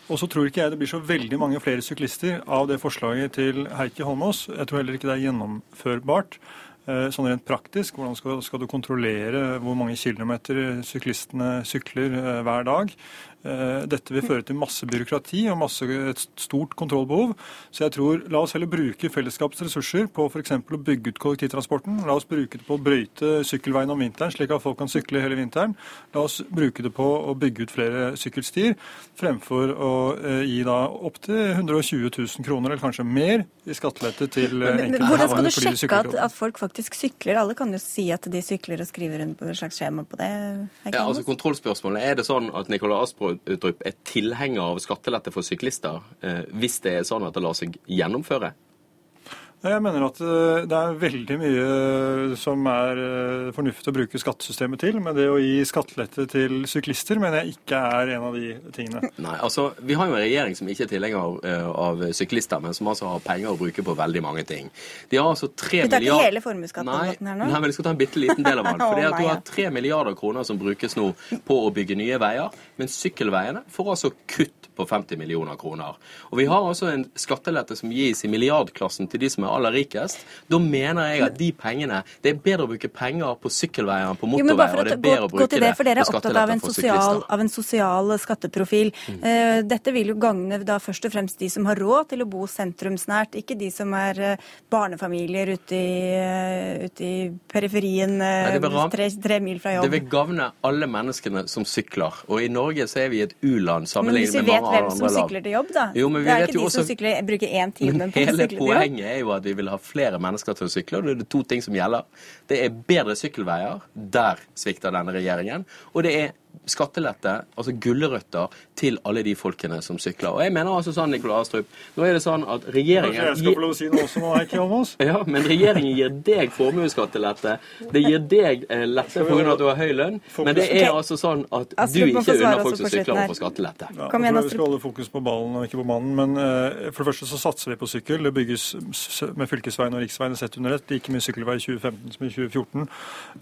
Og så tror ikke jeg det blir så veldig mange flere syklister av det forslaget til Heikki Holmås. Jeg tror heller ikke det er gjennomførbart. Eh, Sånn rent praktisk, hvordan skal, skal du kontrollere hvor mange kilometer syklistene sykler eh, hver dag? Eh, Dette vil føre til masse byråkrati og masse, et stort kontrollbehov. Så jeg tror, la oss heller bruke fellesskapets ressurser på f.eks. å bygge ut kollektivtransporten. La oss bruke det på å brøyte sykkelveien om vinteren, slik at folk kan sykle hele vinteren. La oss bruke det på å bygge ut flere sykkelstier, fremfor å eh, gi da opptil 120 000 kroner, eller kanskje mer, i skattelette til eh, men hvordan skal du sjekke at, at folk faktisk sykler? Alle kan jo si at de sykler og skriver rundt på et slags skjema på det. Ja, altså kontrollspørsmålet, Er det sånn at Nikolai Astrup er tilhenger av skattelette for syklister, eh, hvis det er sånn at det lar seg gjennomføre? Jeg mener at eh, det er veldig mye som er eh, fornuftig å bruke skattesystemet til, men det å gi skattelette til syklister mener jeg ikke er en av de tingene. Nei, altså, Vi har jo en regjering som ikke er tilhenger eh, av syklister, men som altså har penger å bruke på veldig mange ting. De har altså tre Vi tar ikke hele formuesskatten her nå. Nei, men jeg skal ta en bitte liten del av den. For [laughs] Fordi at Du har tre milliarder kroner som brukes nå på å bygge nye veier, men sykkelveiene får altså kutt på 50 millioner kroner. Og Vi har altså en skattelette som gis i milliardklassen til de som er aller rikest. Da mener jeg at de pengene Det er bedre å bruke penger på sykkelveier enn på motorveier. og det er bedre å bruke det, for dere er opptatt av en, sosial, av en sosial skatteprofil. Eh, dette vil jo gagne da først og fremst de som har råd til å bo sentrumsnært, ikke de som er uh, barnefamilier ute i, uh, ute i periferien Nei, tre, tre mil fra Det vil gagne alle menneskene som sykler. Og i Norge så er vi et u-land sammenlignet med med vet hvem som sykler til jobb, da. Jo, men vi det er vet ikke de som sykler, bruker én time på å sykle til jobb. Hele poenget er jo at vi vil ha flere mennesker til å sykle, og det er to ting som gjelder. Det er bedre sykkelveier, der svikter denne regjeringen, og det er skattelette, altså gulrøtter, til alle de folkene som sykler. Og jeg mener altså sånn, Nikolai Astrup, nå er det sånn at regjeringen jeg skal få lov å si noe også nå, Heikki oss. [laughs] ja, men regjeringen gir deg formuesskattelette. Det gir deg eh, lette pga. at du har høy lønn, men det er altså sånn at du ikke unner folk som sykler, å få skattelette. Ja, Kom jeg igjen, tror vi skal holde fokus på ballen og ikke på mannen. Men eh, for det første så satser vi på sykkel. Det bygges med fylkesveien og riksveien sett under ett. Like mye sykkelvei i 2015 som i 2014.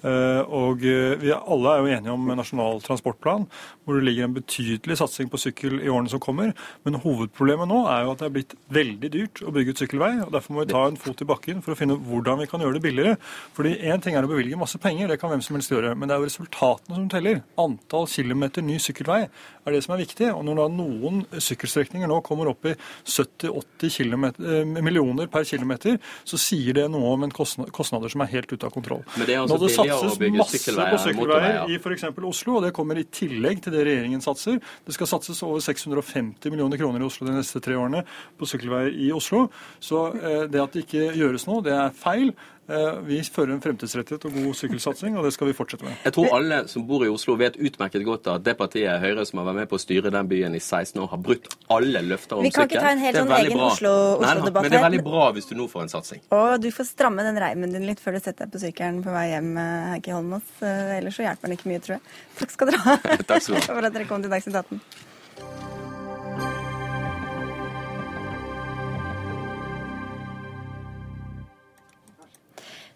Eh, og eh, vi alle er jo enige om nasjonal nasjonal transportplan hvor det ligger en betydelig satsing på sykkel i årene som kommer. Men hovedproblemet nå er jo at det er blitt veldig dyrt å bygge ut sykkelvei. og Derfor må vi ta en fot i bakken for å finne hvordan vi kan gjøre det billigere. Fordi én ting er å bevilge masse penger, det kan hvem som helst gjøre. Men det er jo resultatene som teller. Antall kilometer ny sykkelvei er det som er viktig. Og når da noen sykkelstrekninger nå kommer opp i 70-80 eh, millioner per kilometer, så sier det noe om en kostnader som er helt ute av kontroll. Men det er altså Nå det satses bygge masse på sykkelveier i f.eks. Oslo, og det kommer i tillegg til det regjeringen satser. Det skal satses over 650 millioner kroner i Oslo de neste tre årene på sykkelveier i Oslo. Så eh, det at det ikke gjøres noe, det er feil. Eh, vi fører en fremtidsrettet og god sykkelsatsing, og det skal vi fortsette med. Jeg tror alle som bor i Oslo vet utmerket godt at det partiet Høyre som har vært med på å styre den byen i 16 år, har brutt alle løfter om sykkel. Vi kan sykkel. ikke ta en helt sånn egen. Oslo-debatt Oslo-debatt Men det er veldig bra hvis du nå får en satsing. Og du får stramme den reimen din litt før du setter deg på sykkelen på vei hjem, eh, Heikki Holmås. Eh, Ellers så hjelper den ikke mye, tror jeg. Takk skal dere ha [laughs] Takk skal du ha. [laughs] for at dere kom til Dagsnytt 18.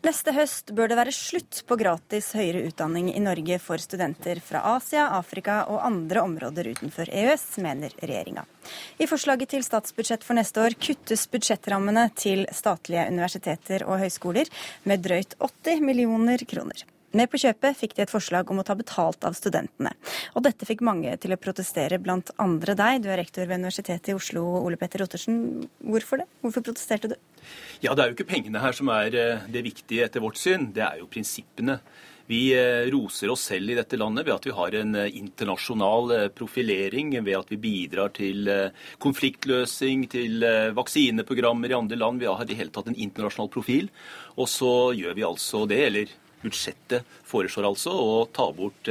Neste høst bør det være slutt på gratis høyere utdanning i Norge for studenter fra Asia, Afrika og andre områder utenfor EØS, mener regjeringa. I forslaget til statsbudsjett for neste år kuttes budsjettrammene til statlige universiteter og høyskoler med drøyt 80 millioner kroner. Med på kjøpet fikk de et forslag om å ta betalt av studentene. Og dette fikk mange til å protestere, blant andre deg. Du er rektor ved Universitetet i Oslo, Ole Petter Ottersen. Hvorfor det? Hvorfor protesterte du? Ja, Det er jo ikke pengene her som er eh, det viktige etter vårt syn, det er jo prinsippene. Vi eh, roser oss selv i dette landet ved at vi har en eh, internasjonal profilering, ved at vi bidrar til konfliktløsning, til vaksineprogrammer i andre land. Vi har i hele tatt en internasjonal profil. Og så gjør vi altså det, eller budsjettet foreslår altså å ta bort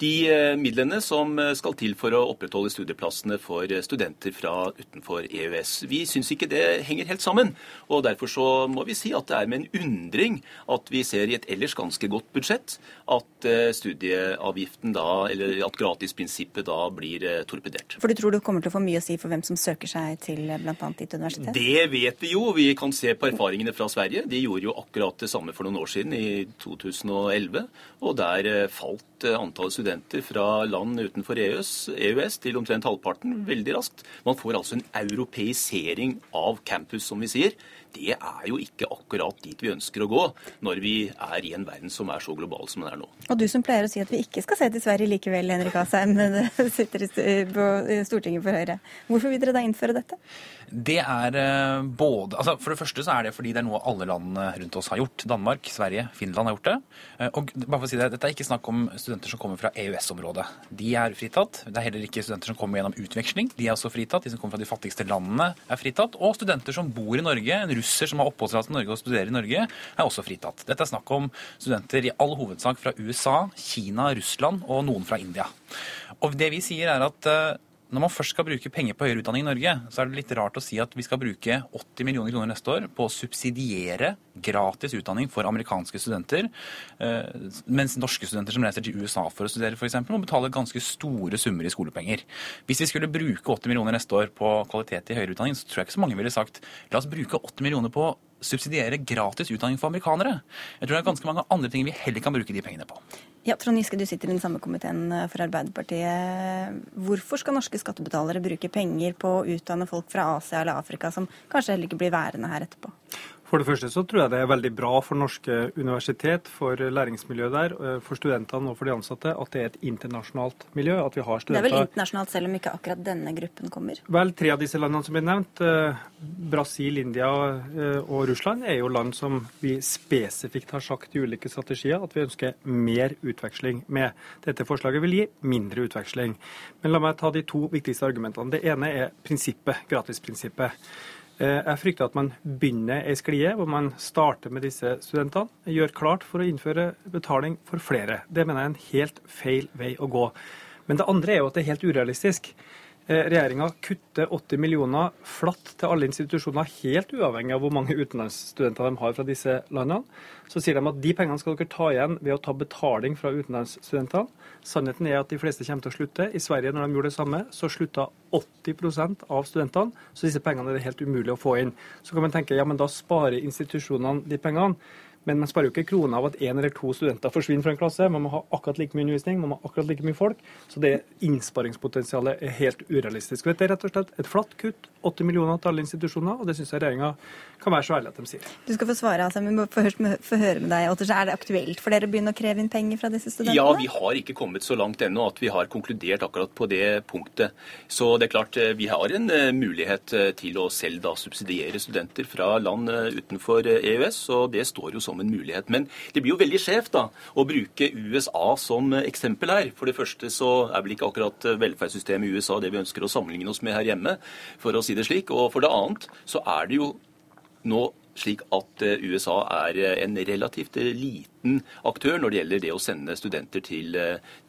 de eh, midlene som eh, skal til for å opprettholde studieplassene for eh, studenter fra utenfor EØS. Vi syns ikke det henger helt sammen, og derfor så må vi si at det er med en undring at vi ser i et ellers ganske godt budsjett at studieavgiften da, eller at gratisprinsippet da blir torpedert. For du tror du kommer til å få mye å si for hvem som søker seg til bl.a. ditt universitet? Det vet vi jo. Vi kan se på erfaringene fra Sverige. De gjorde jo akkurat det samme for noen år siden, i 2011. Og der falt antallet studenter fra land utenfor EØS, EØS til omtrent halvparten veldig raskt. Man får altså en europeisering av campus, som vi sier. Det er jo ikke akkurat dit vi ønsker å gå når vi er i en verden som er så global som den er nå. Og du som pleier å si at vi ikke skal se til Sverige likevel, Henrik Asheim, [laughs] sitter på Stortinget for Høyre. Hvorfor vil dere da innføre dette? Det er eh, både altså For det første så er det fordi det er noe alle landene rundt oss har gjort. Danmark, Sverige, Finland har gjort det. Eh, Og bare for å si det, Dette er ikke snakk om studenter som kommer fra EØS-området. De er fritatt. Det er heller ikke studenter som kommer gjennom utveksling. De er også fritatt. De som kommer fra de fattigste landene, er fritatt. Og studenter som bor i Norge, en russer som har oppholdstillatelse i Norge og studerer i Norge, er også fritatt. Dette er snakk om studenter i all hovedsak fra USA, Kina, Russland og noen fra India. Og det vi sier er at eh, når man først skal bruke penger på høyere utdanning i Norge, så er det litt rart å si at vi skal bruke 80 millioner kroner neste år på å subsidiere gratis utdanning for amerikanske studenter, eh, mens norske studenter som reiser til USA for å studere f.eks., må betale ganske store summer i skolepenger. Hvis vi skulle bruke 80 millioner neste år på kvalitet i høyere utdanning, så tror jeg ikke så mange ville sagt la oss bruke 80 millioner på subsidiere gratis utdanning for amerikanere. Jeg tror det er ganske mange andre ting vi heller kan bruke de pengene på. Ja, Trond Giske, du sitter i den samme komiteen eh, for Arbeiderpartiet. Hvorfor skal norske skattebetalere bruke penger på å utdanne folk fra Asia eller Afrika som kanskje heller ikke blir værende her etterpå? For det første så tror jeg det er veldig bra for norske universitet, for læringsmiljøet der, eh, for studentene og for de ansatte, at det er et internasjonalt miljø. At vi har studenter. Det er vel internasjonalt, selv om ikke akkurat denne gruppen kommer? Vel, tre av disse landene som ble nevnt, eh, Brasil, India eh, og Russland, er jo land som vi spesifikt har sagt i ulike strategier at vi ønsker mer utveksling med. Dette forslaget vil gi mindre utveksling. Men la meg ta de to viktigste argumentene. Det ene er prinsippet, gratisprinsippet. Eh, Jeg frykter at man begynner ei sklie hvor man starter med disse studentene, gjør klart for å innføre betaling for flere. Det mener jeg er en helt feil vei å gå. Men det andre er jo at det er helt urealistisk. Regjeringa kutter 80 millioner flatt til alle institusjoner, helt uavhengig av hvor mange utenlandsstudenter de har fra disse landene. Så sier de at de pengene skal dere ta igjen ved å ta betaling fra utenlandsstudentene. Sannheten er at de fleste kommer til å slutte. I Sverige, når de gjorde det samme, så slutta 80% av studentene. Så disse pengene er det helt umulig å få inn. Så kan man tenke ja, men da sparer institusjonene de pengene. Men man sparer jo ikke kroner av at én eller to studenter forsvinner fra en klasse. Man må ha akkurat like mye undervisning, man må ha akkurat like mye folk. Så det innsparingspotensialet er helt urealistisk. Det dette er rett og slett et flatt kutt, 80 millioner til alle institusjoner, og det syns jeg regjeringa kan være så ærlig at de sier. Du skal få svare, altså, men vi må få høre, med deg. Ottersen. Er det aktuelt for dere å begynne å kreve inn penger fra disse studentene? Ja, vi har ikke kommet så langt ennå at vi har konkludert akkurat på det punktet. Så det er klart eh, vi har en eh, mulighet eh, til å selv da subsidiere studenter fra land utenfor EØS, og det står jo som en mulighet. Men det blir jo veldig skjevt da å bruke USA som eksempel her. For det første så er vel ikke akkurat velferdssystemet i USA det vi ønsker å sammenligne oss med her hjemme, for å si det slik. Og for det annet så er det jo nå slik at eh, USA er eh, en relativt eh, liten aktør når det gjelder det å sende studenter til,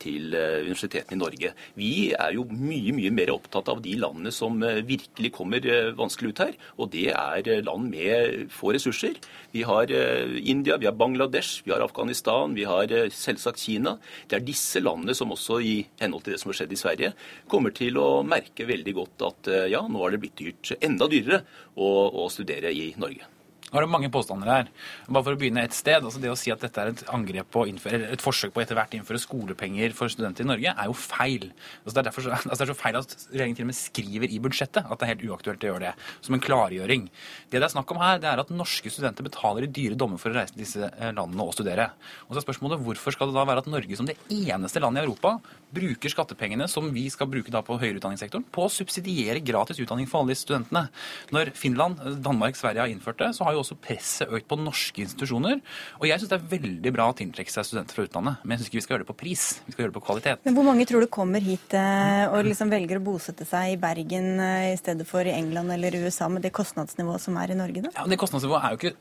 til universitetene i Norge. Vi er jo mye mye mer opptatt av de landene som virkelig kommer vanskelig ut her. Og det er land med få ressurser. Vi har India, vi har Bangladesh, vi har Afghanistan, vi har selvsagt Kina. Det er disse landene som også i henhold til det som har skjedd i Sverige, kommer til å merke veldig godt at ja, nå har det blitt dyrt, enda dyrere å, å studere i Norge. Nå er det mange påstander her. Bare for å begynne et sted. altså Det å si at dette er et angrep på innføre, et forsøk på etter hvert innføre skolepenger for studenter i Norge, er jo feil. Altså det, er så, [laughs] altså det er så feil at regjeringen til og med skriver i budsjettet at det er helt uaktuelt å gjøre det. Som en klargjøring. Det det er snakk om her, det er at norske studenter betaler i dyre dommer for å reise til disse eh, landene og studere. Og så er spørsmålet hvorfor skal det da være at Norge som det eneste landet i Europa bruker skattepengene som vi skal bruke da på høyere utdanningssektoren, på å subsidiere gratis utdanning for alle disse studentene. Når Finland, Danmark, Sverige har innført det, så har jo også presset økt på norske institusjoner. Og jeg syns det er veldig bra å tiltrekke seg studenter fra utlandet, men jeg syns ikke vi skal gjøre det på pris. Vi skal gjøre det på kvalitet. Men hvor mange tror du kommer hit eh, og liksom velger å bosette seg i Bergen eh, i stedet for i England eller USA med det kostnadsnivået som er i Norge, da? Ja, Det kostnadsnivået er jo ikke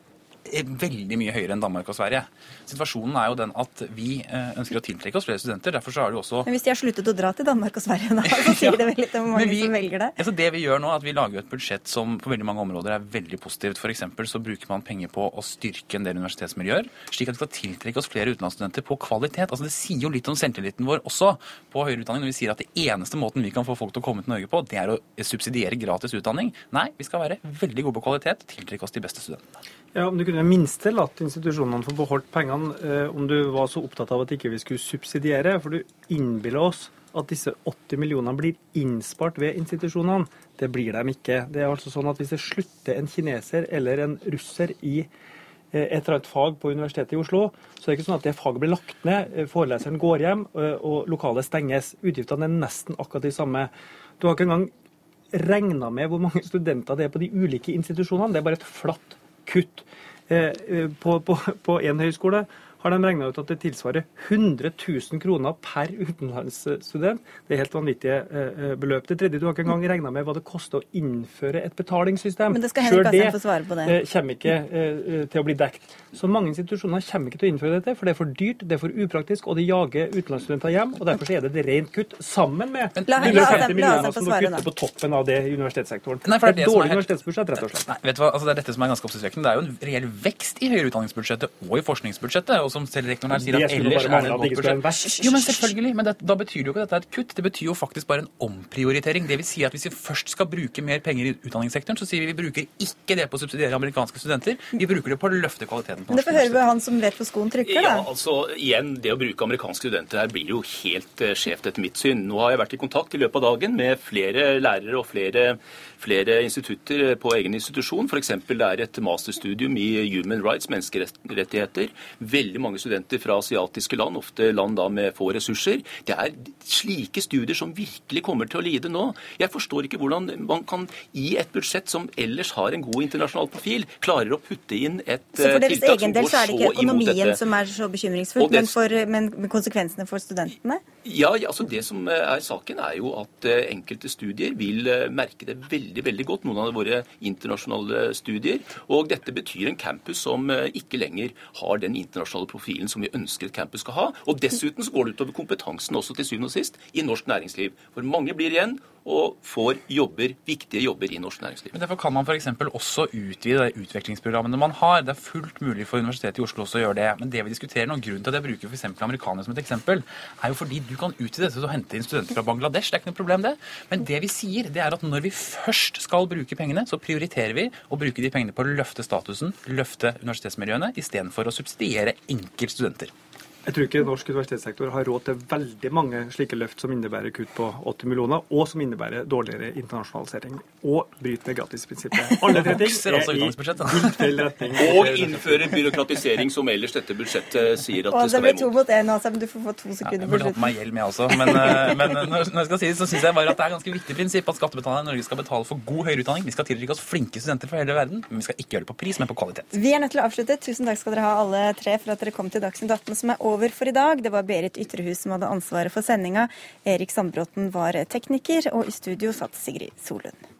veldig mye høyere enn Danmark og Sverige. Situasjonen er jo den at vi eh, ønsker å tiltrekke oss flere studenter. Derfor så er det jo også Men hvis de har sluttet å dra til Danmark og Sverige, da, så sier det vel litt om mange vi, som velger det? Altså det vi gjør nå, er at vi lager et budsjett som på veldig mange områder er veldig positivt. F.eks. så bruker man penger på å styrke en del universitetsmiljøer, slik at vi skal tiltrekke oss flere utenlandsstudenter på kvalitet. Altså Det sier jo litt om selvtilliten vår også på høyere utdanning når vi sier at det eneste måten vi kan få folk til å komme til Norge på, det er å subsidiere gratis utdanning. Nei, vi skal være veldig gode på kvalitet, tiltrekke oss de beste studentene. Ja, Om du kunne minste latt institusjonene få beholdt pengene, eh, om du var så opptatt av at ikke vi skulle subsidiere. For du innbiller oss at disse 80 millionene blir innspart ved institusjonene. Det blir de ikke. Det er altså sånn at Hvis det slutter en kineser eller en russer i eh, et eller annet fag på Universitetet i Oslo, så er det ikke sånn at det faget blir lagt ned, eh, foreleseren går hjem og lokalet stenges. Utgiftene er nesten akkurat de samme. Du har ikke engang regna med hvor mange studenter det er på de ulike institusjonene. Det er bare et flatt kutt. Eh, eh, på, på, på en høyskole har de regna ut at det tilsvarer 100 000 kroner per utenlandsstudent. Det er helt vanvittige eh, beløp. Det tredje, du har ikke engang regna med hva det koster å innføre et betalingssystem. Men det skal Henrik Asheim få svare på det. kommer ikke til å bli dekt. Så mange institusjoner kommer ikke til å innføre dette, for det er for dyrt, det er for upraktisk, og det jager utenlandsstudenter hjem. og Derfor er det et rent kutt, sammen med 150 millioner som må kutte på toppen av det i universitetssektoren. Nei, det er et dårlig universitetsbudsjett, rett og slett. Nei, vet du hva? Altså, det er dette som er ganske oppsiktsvekkende. Det er jo en reell vekst i høyere utdanningsbudsjettet og i forskningsbudsjettet. og som selv rektoren her sier at ellers er det et godt budsjett. Jo, men selvfølgelig, men det, da betyr det jo ikke at dette er et kutt. Det betyr jo faktisk bare en omprioritering. Det vil si at hvis vi først skal bruke mer penger i utdanningssektoren, så sier vi vi bruker ikke det på å subsidiere amerikanske studenter, vi bruker det på å løfte kvaliteten på norsk universitet han som vet hvor skoen trykker, da. Ja, altså igjen, Det å bruke amerikanske studenter her blir jo helt uh, skjevt etter mitt syn. Nå har jeg vært i kontakt i løpet av dagen med flere lærere og flere, flere institutter på egen institusjon. F.eks. det er et masterstudium i human rights, menneskerettigheter. Veldig mange studenter fra asiatiske land, ofte land da med få ressurser. Det er slike studier som virkelig kommer til å lide nå. Jeg forstår ikke hvordan man kan i et budsjett som ellers har en god internasjonal profil, klarer å putte inn et tiltak som går så imot dette. Så for deres egen del så er det ikke økonomien som er så bekymringsfull, men, for, men konsekvensene for studentene? Ja, altså Det som er saken, er jo at eh, enkelte studier vil eh, merke det veldig veldig veldig godt. Noen av våre internasjonale studier. Og dette betyr en campus som eh, ikke lenger har den internasjonale profilen som vi ønsker et campus skal ha. Og dessuten så går det utover kompetansen også til syvende og sist i norsk næringsliv. For mange blir igjen og får jobber, viktige jobber i norsk næringsliv. Men Derfor kan man f.eks. også utvide de utvekslingsprogrammene man har. Det er fullt mulig for Universitetet i Oslo også å gjøre det. Men det vi diskuterer nå, grunnen til at jeg bruker f.eks. amerikanere som et eksempel, er jo fordi du kan utvide dette til å hente inn studenter fra Bangladesh. Det er ikke noe problem, det. Men det vi sier, det er at når vi først skal bruke pengene, så prioriterer vi å bruke de pengene på å løfte statusen, løfte universitetsmiljøene, istedenfor å subsidiere enkeltstudenter. Jeg tror ikke norsk universitetssektor har råd til veldig mange slike løft som innebærer kutt på 80 millioner, og som innebærer dårligere internasjonalisering og bryter med gratisprinsippet. Alle tre ting er i feil retning. [laughs] Og innfører byråkratisering, som ellers dette budsjettet sier at det skal være imot. Det blir to mot én, altså, men du får få to sekunder ja, på slutten. Jeg burde hatt meg hjelm, jeg også. Men, eh, men eh, når jeg skal si det, så syns jeg bare at det er et ganske viktig prinsipp at skattebetalerne i Norge skal betale for god høyere utdanning. Vi skal tiltrekke oss flinke studenter fra hele verden, men vi skal ikke gjøre det på pris, men på kvalitet. Vi er nødt til å avslutte. Tusen takk skal dere ha alle tre for at dere kom til Dagsnytt 18, som er over for i dag. Det var Berit Ytrehus som hadde ansvaret for sendinga. Erik Sandbråten var tekniker, og i studio satt Sigrid Solund.